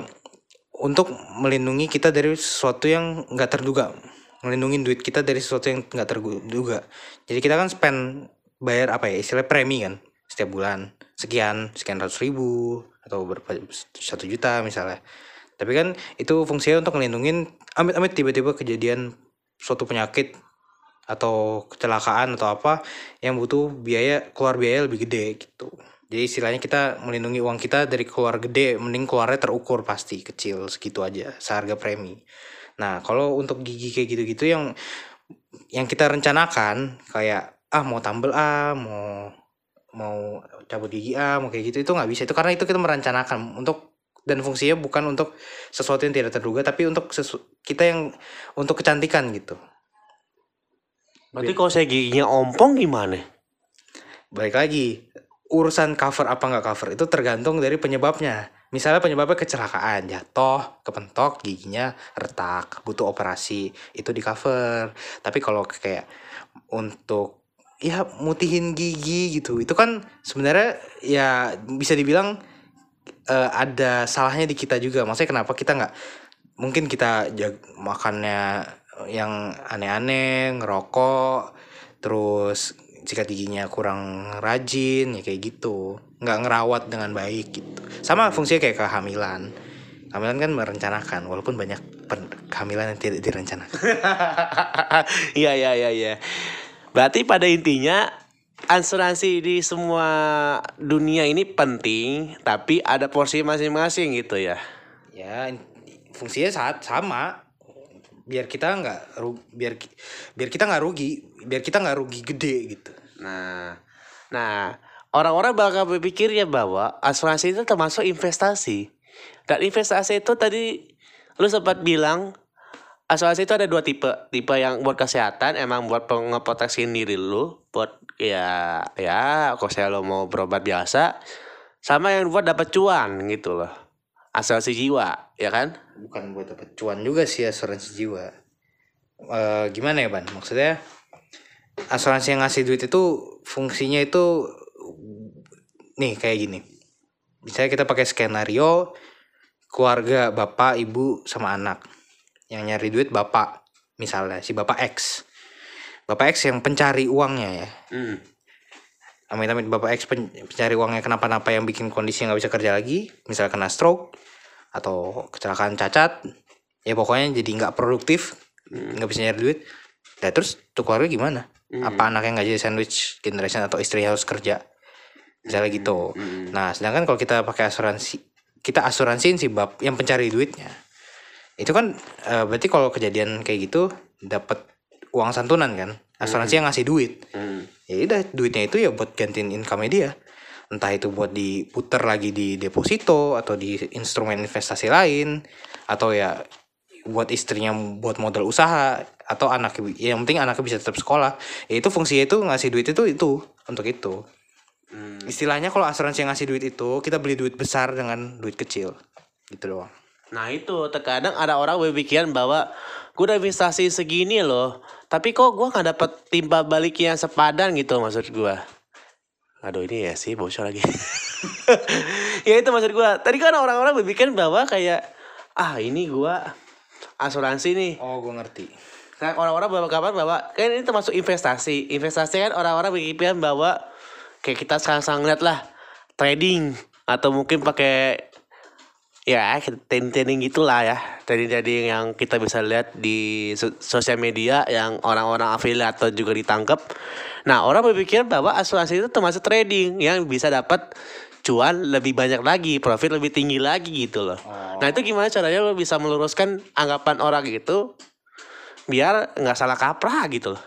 untuk melindungi kita dari sesuatu yang nggak terduga. Melindungi duit kita dari sesuatu yang nggak terduga. Jadi kita kan spend bayar apa ya istilah premi kan? Setiap bulan. Sekian sekian ratus ribu atau berapa satu juta misalnya. Tapi kan itu fungsinya untuk melindungi amit-amit tiba-tiba kejadian suatu penyakit atau kecelakaan atau apa yang butuh biaya keluar biaya lebih gede gitu jadi istilahnya kita melindungi uang kita dari keluar gede mending keluarnya terukur pasti kecil segitu aja seharga premi. Nah kalau untuk gigi kayak gitu-gitu yang yang kita rencanakan kayak ah mau tambel A mau mau cabut gigi A mau kayak gitu itu nggak bisa. Itu karena itu kita merencanakan untuk dan fungsinya bukan untuk sesuatu yang tidak terduga tapi untuk sesu- kita yang untuk kecantikan gitu. Berarti kalau saya giginya ompong gimana? balik lagi urusan cover apa nggak cover itu tergantung dari penyebabnya. Misalnya penyebabnya kecelakaan jatuh kepentok giginya retak butuh operasi itu di cover. Tapi kalau kayak untuk ya mutihin gigi gitu itu kan sebenarnya ya bisa dibilang eh, ada salahnya di kita juga. Maksudnya kenapa kita nggak mungkin kita jag- makannya yang aneh-aneh ngerokok terus sikat giginya kurang rajin ya kayak gitu. Nggak ngerawat dengan baik gitu. Sama fungsinya kayak kehamilan. Kehamilan kan merencanakan walaupun banyak kehamilan yang tidak direncanakan. Iya iya iya iya. Berarti pada intinya asuransi di semua dunia ini penting, tapi ada porsi masing-masing gitu ya. ya in- fungsinya saat sama. Biar kita nggak biar biar kita nggak rugi biar kita nggak rugi gede gitu Nah, nah orang-orang bakal berpikir ya bahwa asuransi itu termasuk investasi. Dan investasi itu tadi lu sempat bilang asuransi itu ada dua tipe. Tipe yang buat kesehatan emang buat ngeproteksiin diri lu, buat ya ya kalau saya lo mau berobat biasa, sama yang buat dapat cuan gitu loh. Asuransi jiwa, ya kan? bukan buat dapat cuan juga sih asuransi jiwa Eh gimana ya ban maksudnya asuransi yang ngasih duit itu fungsinya itu nih kayak gini. Misalnya kita pakai skenario keluarga bapak ibu sama anak. Yang nyari duit bapak misalnya si bapak X. Bapak X yang pencari uangnya ya. Hmm. amit-amit bapak X pen- pencari uangnya kenapa-napa yang bikin kondisi nggak bisa kerja lagi misalnya kena stroke atau kecelakaan cacat ya pokoknya jadi nggak produktif nggak bisa nyari duit. Ya terus tuh keluarga gimana apa anaknya nggak jadi sandwich generation atau istrinya harus kerja? Misalnya gitu. Nah sedangkan kalau kita pakai asuransi kita asuransiin si bab yang pencari duitnya. Itu kan eh, berarti kalau kejadian kayak gitu dapat uang santunan kan? Asuransi yang ngasih duit. Hmm. ya udah duitnya itu ya buat gantiin income dia. Entah itu buat diputer lagi di deposito atau di instrumen investasi lain atau ya buat istrinya buat modal usaha atau anak ya yang penting anaknya bisa tetap sekolah ya itu fungsinya itu ngasih duit itu itu untuk itu Hmm. istilahnya kalau asuransi yang ngasih duit itu kita beli duit besar dengan duit kecil gitu doang Nah itu terkadang ada orang berpikiran bahwa gue udah investasi segini loh, tapi kok gue nggak dapet timbal balik yang sepadan gitu maksud gue. Aduh ini ya sih bocor lagi. ya itu maksud gue. Tadi kan orang-orang berpikir bahwa kayak ah ini gue asuransi nih. Oh, gue ngerti. Kan orang-orang beranggapan bahwa kan ini termasuk investasi. Investasi kan orang-orang berpikiran bahwa kayak kita sekarang lihat lah trading atau mungkin pakai ya trading-trading gitulah ya. Trading-trading yang kita bisa lihat di so- sosial media yang orang-orang affiliate atau juga ditangkap. Nah, orang berpikir bahwa asuransi itu termasuk trading yang bisa dapat cuan lebih banyak lagi, profit lebih tinggi lagi gitu loh. Nah, itu gimana caranya lo bisa meluruskan anggapan orang gitu biar nggak salah kaprah gitu loh.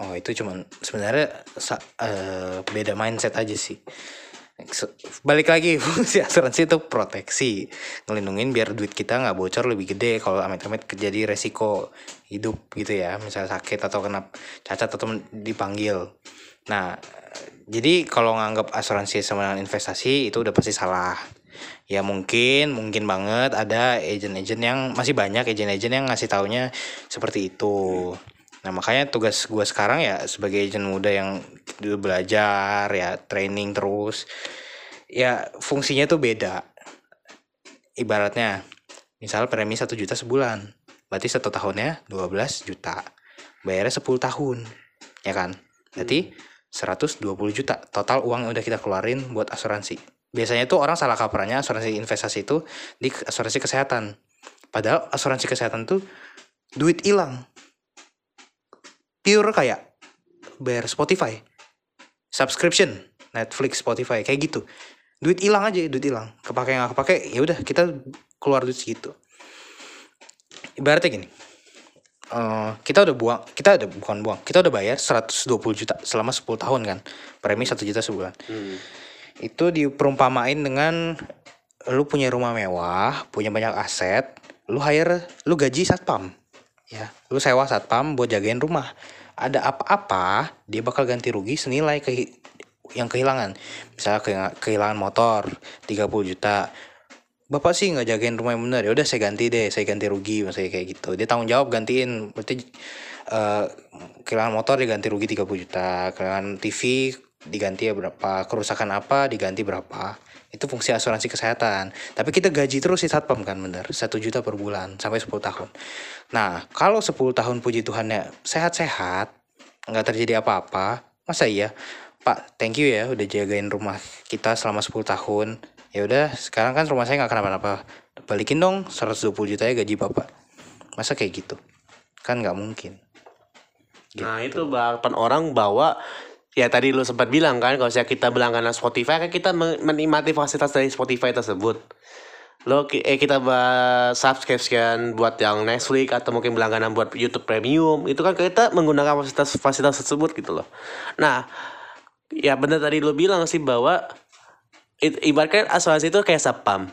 Oh itu cuman sebenarnya sa- eh, beda mindset aja sih. Balik lagi fungsi asuransi itu proteksi, ngelindungin biar duit kita nggak bocor lebih gede kalau amit-amit terjadi resiko hidup gitu ya, misalnya sakit atau kena cacat atau dipanggil. Nah, jadi kalau nganggap asuransi sama dengan investasi itu udah pasti salah. Ya mungkin, mungkin banget ada agent-agent yang masih banyak agent-agent yang ngasih taunya seperti itu. Nah makanya tugas gue sekarang ya sebagai agent muda yang dulu belajar ya training terus ya fungsinya tuh beda. Ibaratnya misal premi 1 juta sebulan berarti satu tahunnya 12 juta bayarnya 10 tahun ya kan berarti 120 juta. Total uang yang udah kita keluarin buat asuransi. Biasanya tuh orang salah kaprahnya asuransi investasi itu di asuransi kesehatan. Padahal asuransi kesehatan tuh duit hilang. Pure kayak bayar Spotify. Subscription Netflix Spotify kayak gitu. Duit hilang aja duit hilang. Kepake nggak kepake ya udah kita keluar duit segitu. Ibaratnya gini eh, kita udah buang kita udah bukan buang kita udah bayar 120 juta selama 10 tahun kan? Premi 1 juta sebulan. Itu diperumpamain dengan lu punya rumah mewah punya banyak aset lu hire lu gaji satpam. Ya lu sewa satpam buat jagain rumah. Ada apa-apa dia bakal ganti rugi senilai ke yang kehilangan. Misalnya kehilangan, kehilangan motor 30 juta bapak sih nggak jagain rumah yang benar. Ya udah saya ganti deh. Saya ganti rugi maksudnya kayak gitu. Dia tanggung jawab gantiin. Berarti eh kehilangan motor diganti rugi 30 juta. Kehilangan TV diganti ya berapa. Kerusakan apa diganti berapa. Itu fungsi asuransi kesehatan. Tapi kita gaji terus si satpam kan? Bener satu juta per bulan sampai 10 tahun. Nah kalau 10 tahun puji Tuhan ya sehat-sehat nggak terjadi apa-apa masa iya? Pak thank you ya udah jagain rumah kita selama 10 tahun ya udah sekarang kan rumah saya nggak kenapa-napa. Balikin dong 120 juta ya gaji bapak. Masa kayak gitu? Kan nggak mungkin. Nah itu balapan orang bahwa ya tadi lu sempat bilang kan kalau saya kita berlangganan Spotify kan kita men- menikmati fasilitas dari Spotify tersebut. Lo eh kita bahas subscription buat yang Netflix atau mungkin berlangganan buat YouTube Premium itu kan kita menggunakan fasilitas fasilitas tersebut gitu loh. Nah ya bener tadi lu bilang sih bahwa it, ibaratkan asuransi itu kayak sapam.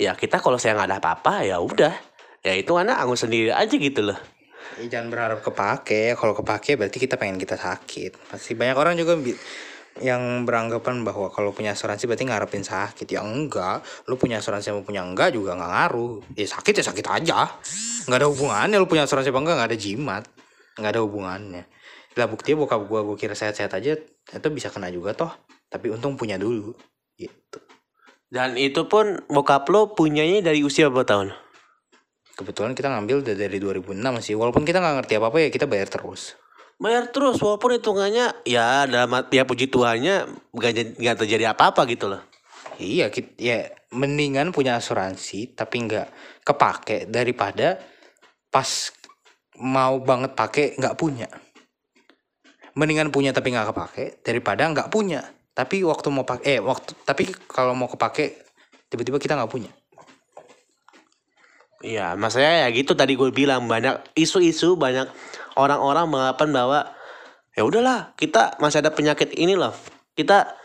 Ya kita kalau saya nggak ada apa-apa ya udah. Ya itu anak anggun sendiri aja gitu loh. Ya, jangan berharap kepake. Kalau kepake berarti kita pengen kita sakit. Pasti banyak orang juga yang beranggapan bahwa kalau punya asuransi berarti ngarepin sakit. Ya enggak. Lu punya asuransi sama punya enggak juga nggak ngaruh. Ya sakit ya sakit aja. Nggak ada hubungannya lu punya asuransi apa enggak nggak ada jimat. Nggak ada hubungannya. Lah buktinya bokap gua gua kira sehat-sehat aja itu bisa kena juga toh. Tapi untung punya dulu gitu Dan itu pun bokap lo punyanya dari usia berapa tahun? kebetulan kita ngambil udah dari 2006 sih walaupun kita nggak ngerti apa apa ya kita bayar terus Bayar terus walaupun hitungannya ya dalam ya puji Tuhannya gak, jadi- gak terjadi apa-apa gitu loh. Iya, kit- ya mendingan punya asuransi tapi nggak kepake daripada pas mau banget pakai nggak punya. Mendingan punya tapi nggak kepake daripada nggak punya tapi waktu mau pakai eh waktu tapi kalau mau kepake tiba-tiba kita nggak punya. Iya, maksudnya ya gitu tadi gue bilang banyak isu-isu banyak orang-orang mengatakan bahwa ya udahlah kita masih ada penyakit ini loh. Kita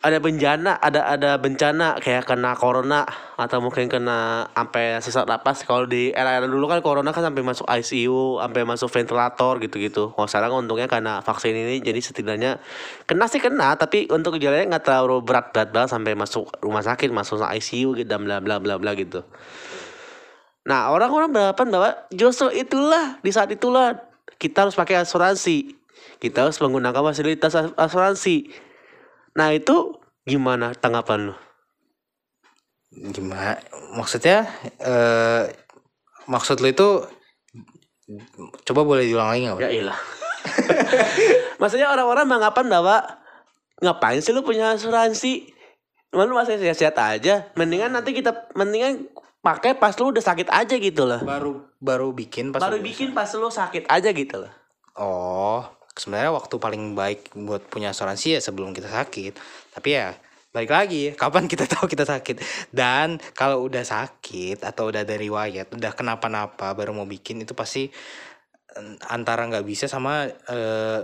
ada bencana, ada ada bencana kayak kena corona atau mungkin kena sampai sesak napas. Kalau di era-era dulu kan corona kan sampai masuk ICU, sampai masuk ventilator gitu-gitu. Kalau sekarang untungnya karena vaksin ini jadi setidaknya kena sih kena, tapi untuk gejalanya nggak terlalu berat-berat banget sampai masuk rumah sakit, masuk ICU gitu dan bla bla bla bla gitu. Nah orang-orang beranggapan bahwa justru itulah di saat itulah kita harus pakai asuransi, kita harus menggunakan fasilitas as- asuransi. Nah itu gimana tanggapan lu? Gimana? Maksudnya eh maksud lu itu coba boleh diulang lagi nggak? Ya ilah. Maksudnya orang-orang menganggapan bahwa ngapain sih lu punya asuransi? Lu masih sehat-sehat aja. Mendingan nanti kita mendingan pakai pas lu udah sakit aja gitu loh. baru baru bikin pas Baru bikin pas lu sakit aja gitu loh. Oh, sebenarnya waktu paling baik buat punya asuransi ya sebelum kita sakit. Tapi ya balik lagi, kapan kita tahu kita sakit. Dan kalau udah sakit atau udah ada riwayat, udah kenapa-napa baru mau bikin itu pasti eh, antara nggak bisa sama eh,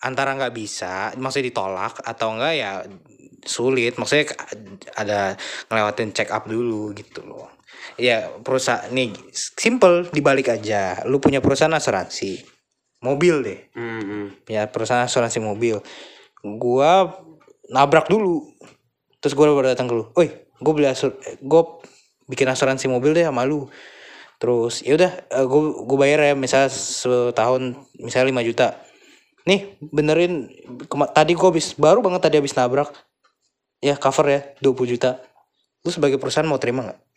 antara nggak bisa, maksudnya ditolak atau enggak ya sulit. Maksudnya ada ngelewatin check up dulu gitu loh. Ya perusahaan nih simple dibalik aja. Lu punya perusahaan asuransi mobil deh. Hmm. punya perusahaan asuransi mobil. Gua nabrak dulu. Terus gua baru datang ke lu. Oi gue beli asur gue bikin asuransi mobil deh sama lu. Terus ya udah gue gue bayar ya misal setahun misalnya 5 juta. Nih benerin kema- tadi gue habis baru banget tadi habis nabrak. Ya cover ya 20 juta. Lu sebagai perusahaan mau terima nggak?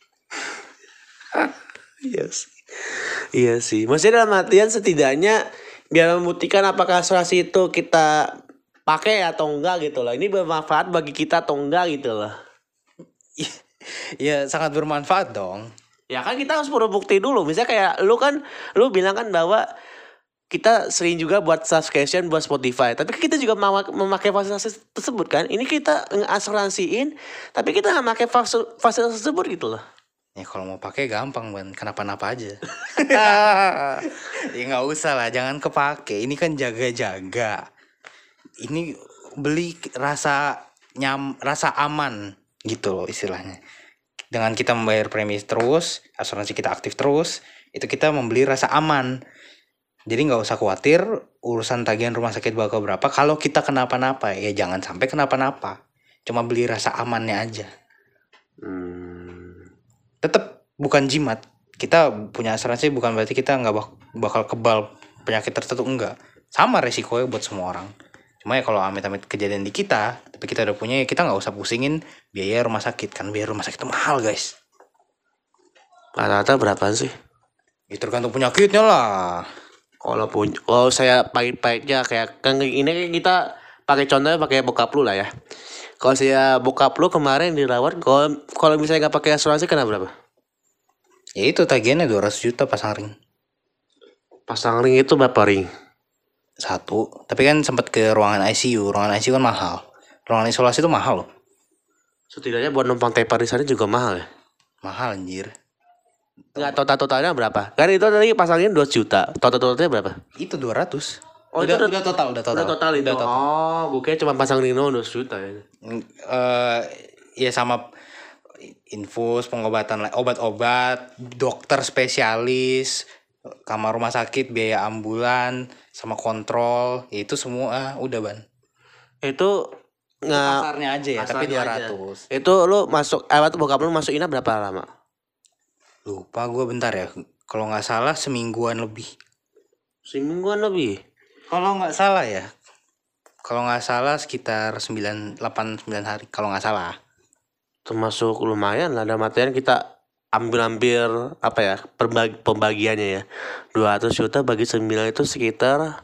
Iya sih. Iya sih. Maksudnya dalam artian setidaknya biar membuktikan apakah asuransi itu kita pakai atau enggak gitu loh. Ini bermanfaat bagi kita atau enggak gitu loh. ya sangat bermanfaat dong Ya kan kita harus perlu bukti dulu. Misalnya kayak lu kan lu bilang kan bahwa kita sering juga buat subscription buat Spotify. Tapi kita juga mema- memakai fasilitas tersebut kan. Ini kita ngasuransiin tapi kita nggak pakai fasil- fasilitas tersebut gitu loh. Ya kalau mau pakai gampang ban, kenapa-napa aja. ya nggak usah lah, jangan kepake. Ini kan jaga-jaga. Ini beli rasa nyam, rasa aman gitu loh istilahnya. Dengan kita membayar premi terus, asuransi kita aktif terus, itu kita membeli rasa aman. Jadi nggak usah khawatir urusan tagihan rumah sakit bakal berapa. Kalau kita kenapa-napa ya jangan sampai kenapa-napa. Cuma beli rasa amannya aja. Hmm. Tetap bukan jimat. Kita punya asuransi bukan berarti kita nggak bak- bakal kebal penyakit tertentu enggak. Sama resikonya buat semua orang. Cuma ya kalau amit-amit kejadian di kita tapi kita udah punya ya kita nggak usah pusingin biaya rumah sakit kan biaya rumah sakit itu mahal guys. Rata-rata berapa sih? itu tergantung penyakitnya lah. Kalau pun kalau saya pahit-pahitnya kayak kan ini kita pakai contohnya pakai bokap lu lah ya. Kalau saya bokap lu kemarin dirawat kalau kalau misalnya nggak pakai asuransi kena berapa? ya itu tagihannya 200 juta pasang ring Pasang ring itu berapa ring? satu tapi kan sempat ke ruangan ICU ruangan ICU kan mahal ruangan isolasi itu mahal loh Setidaknya buat numpang tepar di sana juga mahal ya. mahal anjir Nggak total totalnya berapa? Kan itu tadi pasangnya 2 juta. Total totalnya berapa? itu 200 Oh, udah, itu udah total udah total Udah total itu. Udah total. Oh, gue kira cuma pasang doang 2 juta ya. eh ya sama infus pengobatan obat-obat dokter spesialis kamar rumah sakit biaya ambulan sama kontrol ya itu semua udah ban Itu nggak kasarnya aja ya tapi kasarnya aja. 200 itu lu masuk eh waktu bokap lu masuk ina berapa lama? lupa gue bentar ya kalau nggak salah semingguan lebih Semingguan lebih. Kalau nggak salah ya. Kalau nggak salah sekitar 9 8 9 hari kalau nggak salah. Termasuk lumayan lah dalam artian kita ambil hampir apa ya perbagi, pembagiannya ya. 200 juta bagi 9 itu sekitar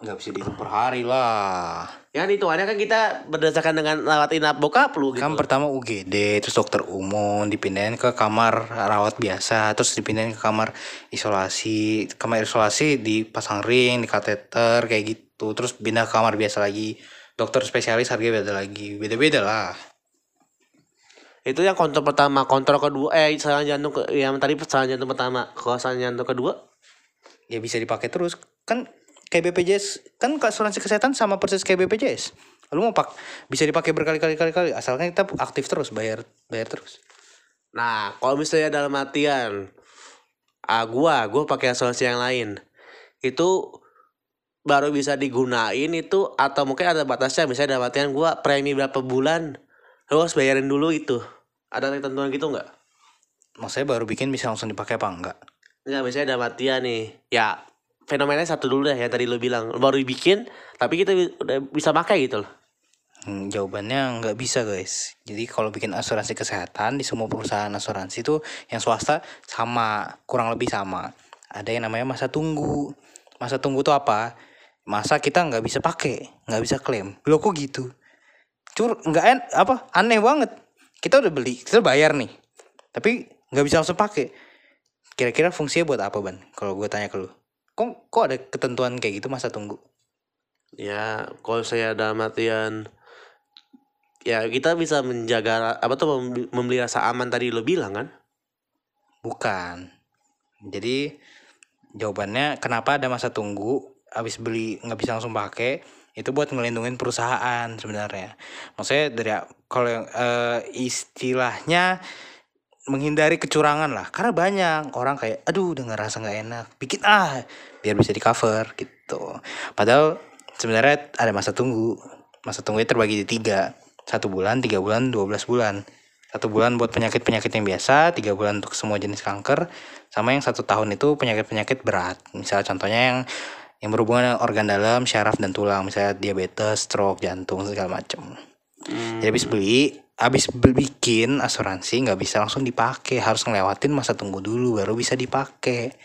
nggak bisa dihitung per hari lah ya hitungannya kan kita berdasarkan dengan lewat inap bokap lu gitu. Kan pertama UGD terus dokter umum dipindahin ke kamar rawat biasa terus dipindahin ke kamar isolasi kamar isolasi dipasang ring di kateter kayak gitu. Terus pindah ke kamar biasa lagi. Dokter spesialis harganya beda lagi. Beda beda lah. Itu yang kontrol pertama. Kontrol kedua eh serangan jantung ke, yang tadi serangan jantung pertama. Kalau serangan jantung kedua? Ya bisa dipakai terus. Kan kayak BPJS kan asuransi kesehatan sama persis kayak BPJS lu mau pak bisa dipakai berkali-kali kali kali asalkan kita aktif terus bayar bayar terus. Nah kalau misalnya dalam artian ah gua gua pakai asuransi yang lain. Itu baru bisa digunain itu atau mungkin ada batasnya. Misalnya dalam artian gua premi berapa bulan lu harus bayarin dulu itu. Ada ketentuan gitu nggak? Maksudnya baru bikin bisa langsung dipakai apa enggak? Enggak, misalnya dalam artian nih ya fenomenanya satu dulu deh yang tadi lu bilang baru dibikin tapi kita udah bisa pakai gitu loh Hmm, jawabannya nggak bisa guys. Jadi kalau bikin asuransi kesehatan di semua perusahaan asuransi itu yang swasta sama kurang lebih sama. Ada yang namanya masa tunggu. Masa tunggu itu apa? Masa kita nggak bisa pakai, nggak bisa klaim. Lo kok gitu? Cur nggak en apa aneh banget. Kita udah beli, kita udah bayar nih, tapi nggak bisa langsung pakai. Kira-kira fungsinya buat apa ban? Kalau gue tanya ke lu, kok kok ada ketentuan kayak gitu masa tunggu? Ya, kalau saya dalam artian ya kita bisa menjaga apa tuh mem- membeli rasa aman tadi lo bilang kan? Bukan. Jadi jawabannya kenapa ada masa tunggu habis beli nggak bisa langsung pakai itu buat ngelindungin perusahaan sebenarnya. Maksudnya dari kalau yang eh, istilahnya menghindari kecurangan lah. Karena banyak orang kayak aduh udah ngerasa nggak enak bikin ah biar bisa di cover gitu. Padahal sebenarnya ada masa tunggu. Masa tunggunya terbagi di tiga. Satu bulan tiga bulan 12 bulan. Satu bulan buat penyakit penyakit yang biasa tiga bulan untuk semua jenis kanker sama yang satu tahun itu penyakit penyakit berat. Misalnya contohnya yang yang berhubungan dengan organ dalam syaraf dan tulang. Misalnya diabetes stroke jantung segala macam Hmm, jadi habis beli habis bikin asuransi nggak bisa langsung dipakai harus ngelewatin masa tunggu dulu baru bisa dipakai.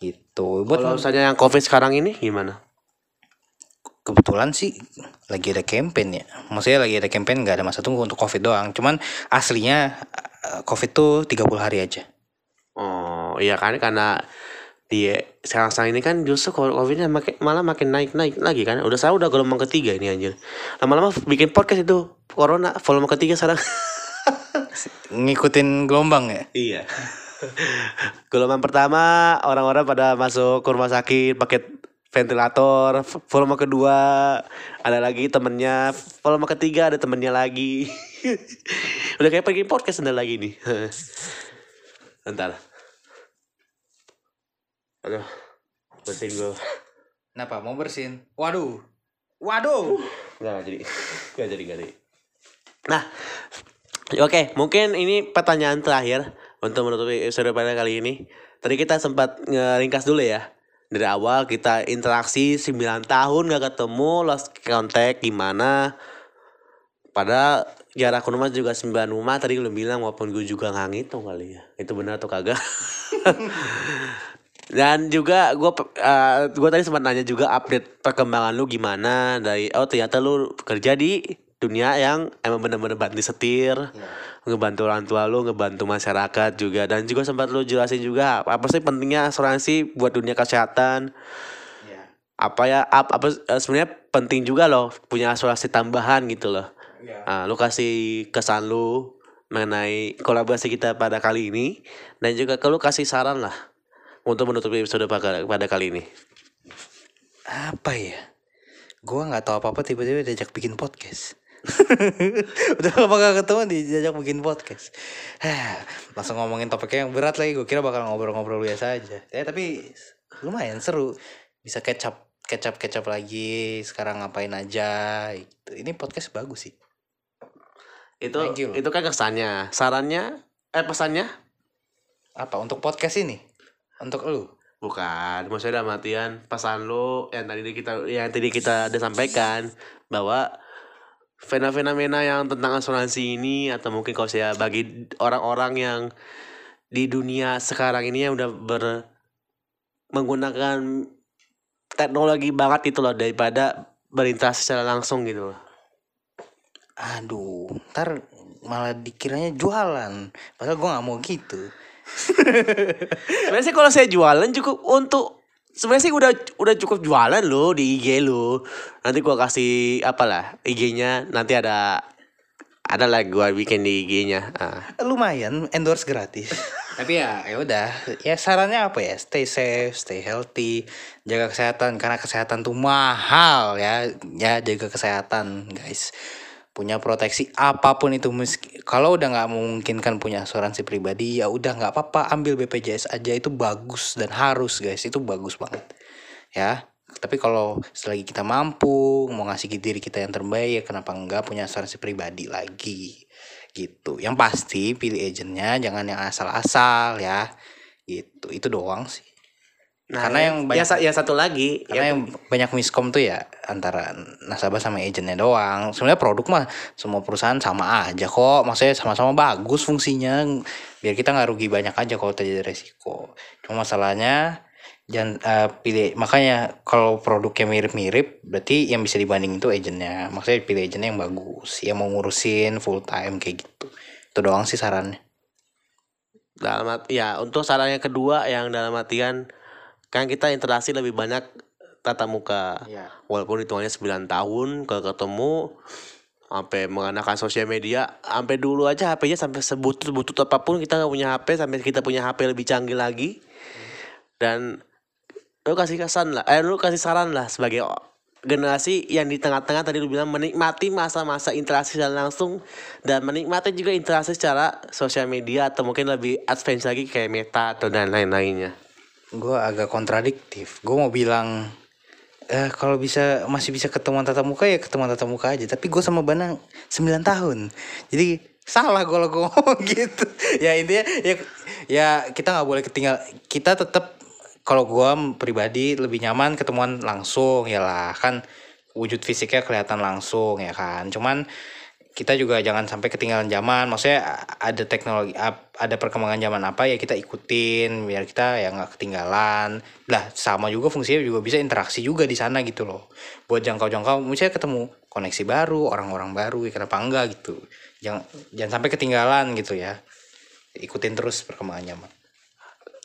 Gitu. Buat Kalau misalnya yang covid sekarang ini gimana? kebetulan sih lagi ada campaign ya. Maksudnya lagi ada campaign nggak ada masa tunggu untuk covid doang. Cuman aslinya eh, covid tuh 30 hari aja. Oh iya kan? Karena di sekarang-sekarang ini kan justru covidnya makin, malah makin naik-naik lagi kan. Udah saya udah gelombang ketiga ini anjir. Lama-lama bikin podcast itu corona volume ketiga sekarang. Ngikutin gelombang ya? Iya. Gelombang pertama orang-orang pada masuk ke rumah sakit pakai ventilator. Volume kedua ada lagi temennya. Volume ketiga ada temennya lagi. Udah kayak bikin podcast sebentar lagi nih. Bentar. Aduh. Bersihin gue. kenapa mau bersin waduh waduh Enggak, nggak jadi. Enggak jadi, enggak jadi. Nah, oke, mungkin ini pertanyaan terakhir untuk menutupi episode pada kali ini. Tadi kita sempat ngeringkas dulu ya. Dari awal kita interaksi 9 tahun gak ketemu, lost contact gimana. Padahal jarak rumah juga 9 rumah tadi lu bilang walaupun gue juga nggak ngitung kali ya. Itu benar atau kagak? Dan juga gue uh, gue tadi sempat nanya juga update perkembangan lu gimana dari oh ternyata lu kerja di dunia yang emang bener-bener bantu setir, ngebantu orang tua lu, ngebantu masyarakat juga. Dan juga sempat lu jelasin juga apa sih pentingnya asuransi buat dunia kesehatan. ya Apa ya ap- apa eh, sebenarnya penting juga loh punya asuransi tambahan gitu loh. ya Ah, lu kasih kesan lu mengenai kolaborasi kita pada kali ini dan juga kalau kasih saran lah untuk menutupi episode pada, kali ini. apa ya? Gua nggak tahu apa apa tiba-tiba diajak bikin podcast. Udah lama gak ketemu diajak bikin podcast. Langsung ngomongin topiknya yang berat lagi. Gue kira bakal ngobrol-ngobrol biasa aja. Ya tapi lumayan seru. Bisa kecap kecap kecap lagi. Sekarang ngapain aja gitu. Ini podcast bagus sih. Itu itu kan kesannya, sarannya eh pesannya? Apa untuk podcast ini untuk lu? Bukan maksudnya dalam artian pesan lu yang tadi kita yang tadi kita udah sampaikan bahwa fenomena-fenomena yang tentang asuransi ini atau mungkin kalau saya bagi orang-orang yang di dunia sekarang ini yang udah ber menggunakan teknologi banget itu loh daripada berinteraksi secara langsung gitu loh. aduh ntar malah dikiranya jualan. Padahal gue nggak mau gitu Sebenarnya sih kalau saya jualan cukup untuk sebenarnya sih udah udah cukup jualan lo di IG lo. Nanti gua kasih apalah IG-nya nanti ada ada lah gua bikin di IG-nya. Ah. lumayan endorse gratis tapi ya ya udah ya sarannya apa ya stay safe stay healthy jaga kesehatan karena kesehatan tuh mahal ya ya jaga kesehatan guys punya proteksi apa pun itu meski kalau udah nggak memungkinkan punya asuransi pribadi ya udah nggak apa-apa ambil BPJS aja itu bagus dan harus guys itu bagus banget ya. Tapi kalau selagi kita mampu mau ngasih diri kita yang terbaik ya kenapa enggak punya asuransi pribadi lagi gitu. Yang pasti pilih agentnya jangan yang asal-asal ya gitu. Itu doang sih karena yang ya, banyak sa- ya satu lagi karena ya, yang banyak miskom tuh ya antara nasabah sama agentnya doang. Sebenarnya produk mah semua perusahaan sama aja kok. Maksudnya sama-sama bagus fungsinya. Biar kita nggak rugi banyak aja kalau terjadi resiko. Cuma masalahnya jangan eh, pilih makanya kalau produknya mirip-mirip berarti yang bisa dibanding itu agentnya. Maksudnya pilih agentnya yang bagus, yang mau ngurusin full time kayak gitu. Itu doang sih sarannya. dalam ya untuk saran yang kedua yang dalam artian kan kita interaksi lebih banyak tatap muka. Iya. walaupun hitungannya 9 tahun kalau ketemu sampai menggunakan sosial media sampai dulu aja HP-nya sampai sebutut butut apa pun kita nggak punya HP sampai kita punya HP lebih canggih lagi. Dan lu kasih kesan lah eh lu kasih saran lah sebagai generasi yang di tengah-tengah tadi lu bilang menikmati masa-masa interaksi secara langsung dan menikmati juga interaksi secara sosial media atau mungkin lebih advance lagi kayak meta atau dan lain-lainnya gue agak kontradiktif. Gue mau bilang eh kalau bisa masih bisa ketemuan tatap muka ya ketemuan tatap muka aja. Tapi gue sama Banang 9 tahun. Jadi salah gue ngomong gitu. Ya intinya ya ya kita nggak boleh ketinggal kita tetap kalau gue pribadi lebih nyaman ketemuan langsung ya lah. Kan wujud fisiknya kelihatan langsung ya kan. Cuman kita juga jangan sampai ketinggalan zaman. Maksudnya ada teknologi ada perkembangan zaman apa ya kita ikutin biar kita ya nggak ketinggalan. Lah sama juga fungsinya juga bisa interaksi juga di sana gitu loh. Buat jangkau-jangkau misalnya ketemu koneksi baru orang-orang baru ya kenapa enggak gitu. Jangan jangan sampai ketinggalan gitu ya. Ikutin terus perkembangan zaman.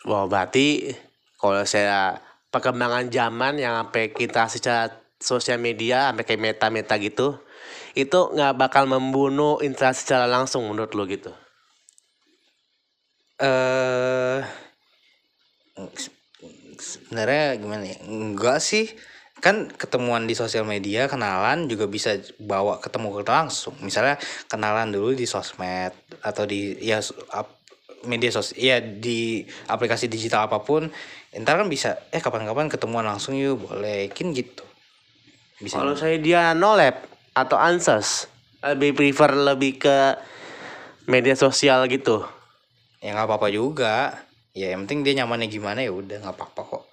Wah berarti kalau saya perkembangan zaman yang sampai kita secara sosial media sampai kayak meta-meta gitu itu nggak bakal membunuh interaksi secara langsung menurut lo gitu. eh sebenarnya gimana ya? Enggak sih. Kan ketemuan di sosial media kenalan juga bisa bawa ketemu kita langsung. Misalnya kenalan dulu di sosmed atau di ya media sos ya di aplikasi digital apa pun ntar kan bisa eh kapan-kapan ketemuan langsung yuk boleh. Kan gitu. Bisa Kalau saya dia no lab atau answers lebih prefer lebih ke media sosial gitu. ya nggak apa-apa juga ya yang penting dia nyamannya gimana ya udah nggak apa-apa kok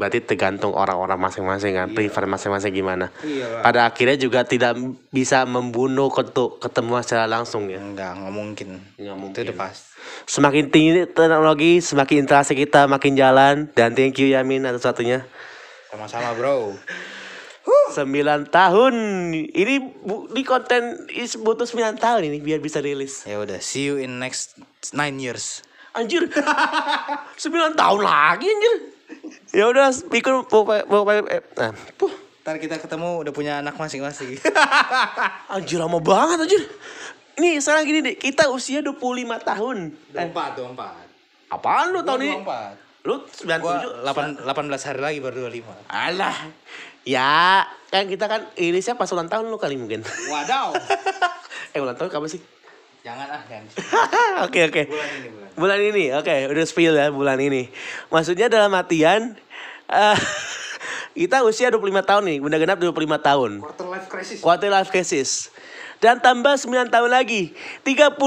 Berarti tergantung orang-orang masing-masing kan, prefer masing-masing gimana. Iya, Pada akhirnya juga tidak bisa membunuh ketu- ketemuan secara langsung ya. Enggak, nggak mungkin. Nggak Itu udah pas. Semakin tinggi teknologi, semakin interaksi kita makin jalan. Dan thank you Yamin atas satunya. Sama-sama, Bro. 9 tahun. Ini bu, di konten is butuh 9 tahun ini biar bisa rilis. Ya udah, see you in next nine years. Anjir. 9 tahun lagi anjir. Ya udah, pokoknya pokoknya eh, nah, puh. Ntar kita ketemu udah punya anak masing-masing. Anjir lama banget anjir. Nih sekarang gini deh, kita usia 25 tahun. Eh, 24, 24. apaan lu tahun ini? 24. Lu Gua 97? 8, 18 hari lagi baru 25. Alah. Ya, kan kita kan rilisnya pas ulang tahun lu kali mungkin. Wadaw. eh ulang tahun kapan sih? jangan ah, jangan. Oke oke. Bulan ini, bulan. Bulan ini, oke, udah spill ya bulan ini. Maksudnya dalam artian eh kita usia 25 tahun nih, udah genap 25 tahun. Quarter life crisis. Quarter life crisis. Dan tambah 9 tahun lagi, 34.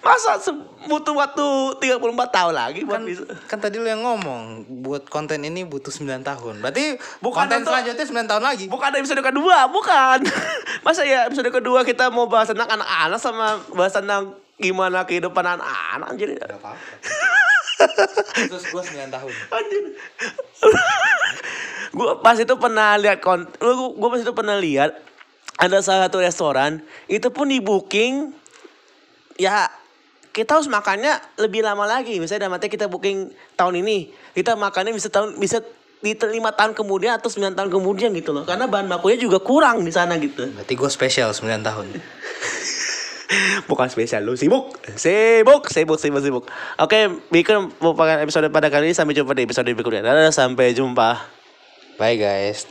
Masa butuh waktu 34 tahun lagi buat Kan, bisa. kan tadi lu yang ngomong buat konten ini butuh 9 tahun. Berarti Bukan konten untuk- selanjutnya 9 tahun lagi. Bukan episode kedua, bukan. Masa ya episode kedua kita mau bahas tentang anak-anak sama bahas tentang gimana kehidupan anak-anak anjir. Gak apa-apa. Terus gua 9 tahun. Anjir. gua pas itu pernah lihat kon gua, gua pas itu pernah lihat ada salah satu restoran itu pun di booking ya kita harus makannya lebih lama lagi. Misalnya dalam arti kita booking tahun ini kita makannya bisa tahun bisa di lima tahun kemudian atau 9 tahun kemudian gitu loh. Karena bahan bakunya juga kurang di sana gitu. Berarti gue spesial 9 tahun. bukan spesial lu sibuk. Sibuk sibuk sibuk sibuk. Oke bikin merupakan episode pada kali ini. Sampai jumpa di episode berikutnya. Dadah, sampai jumpa. Bye guys.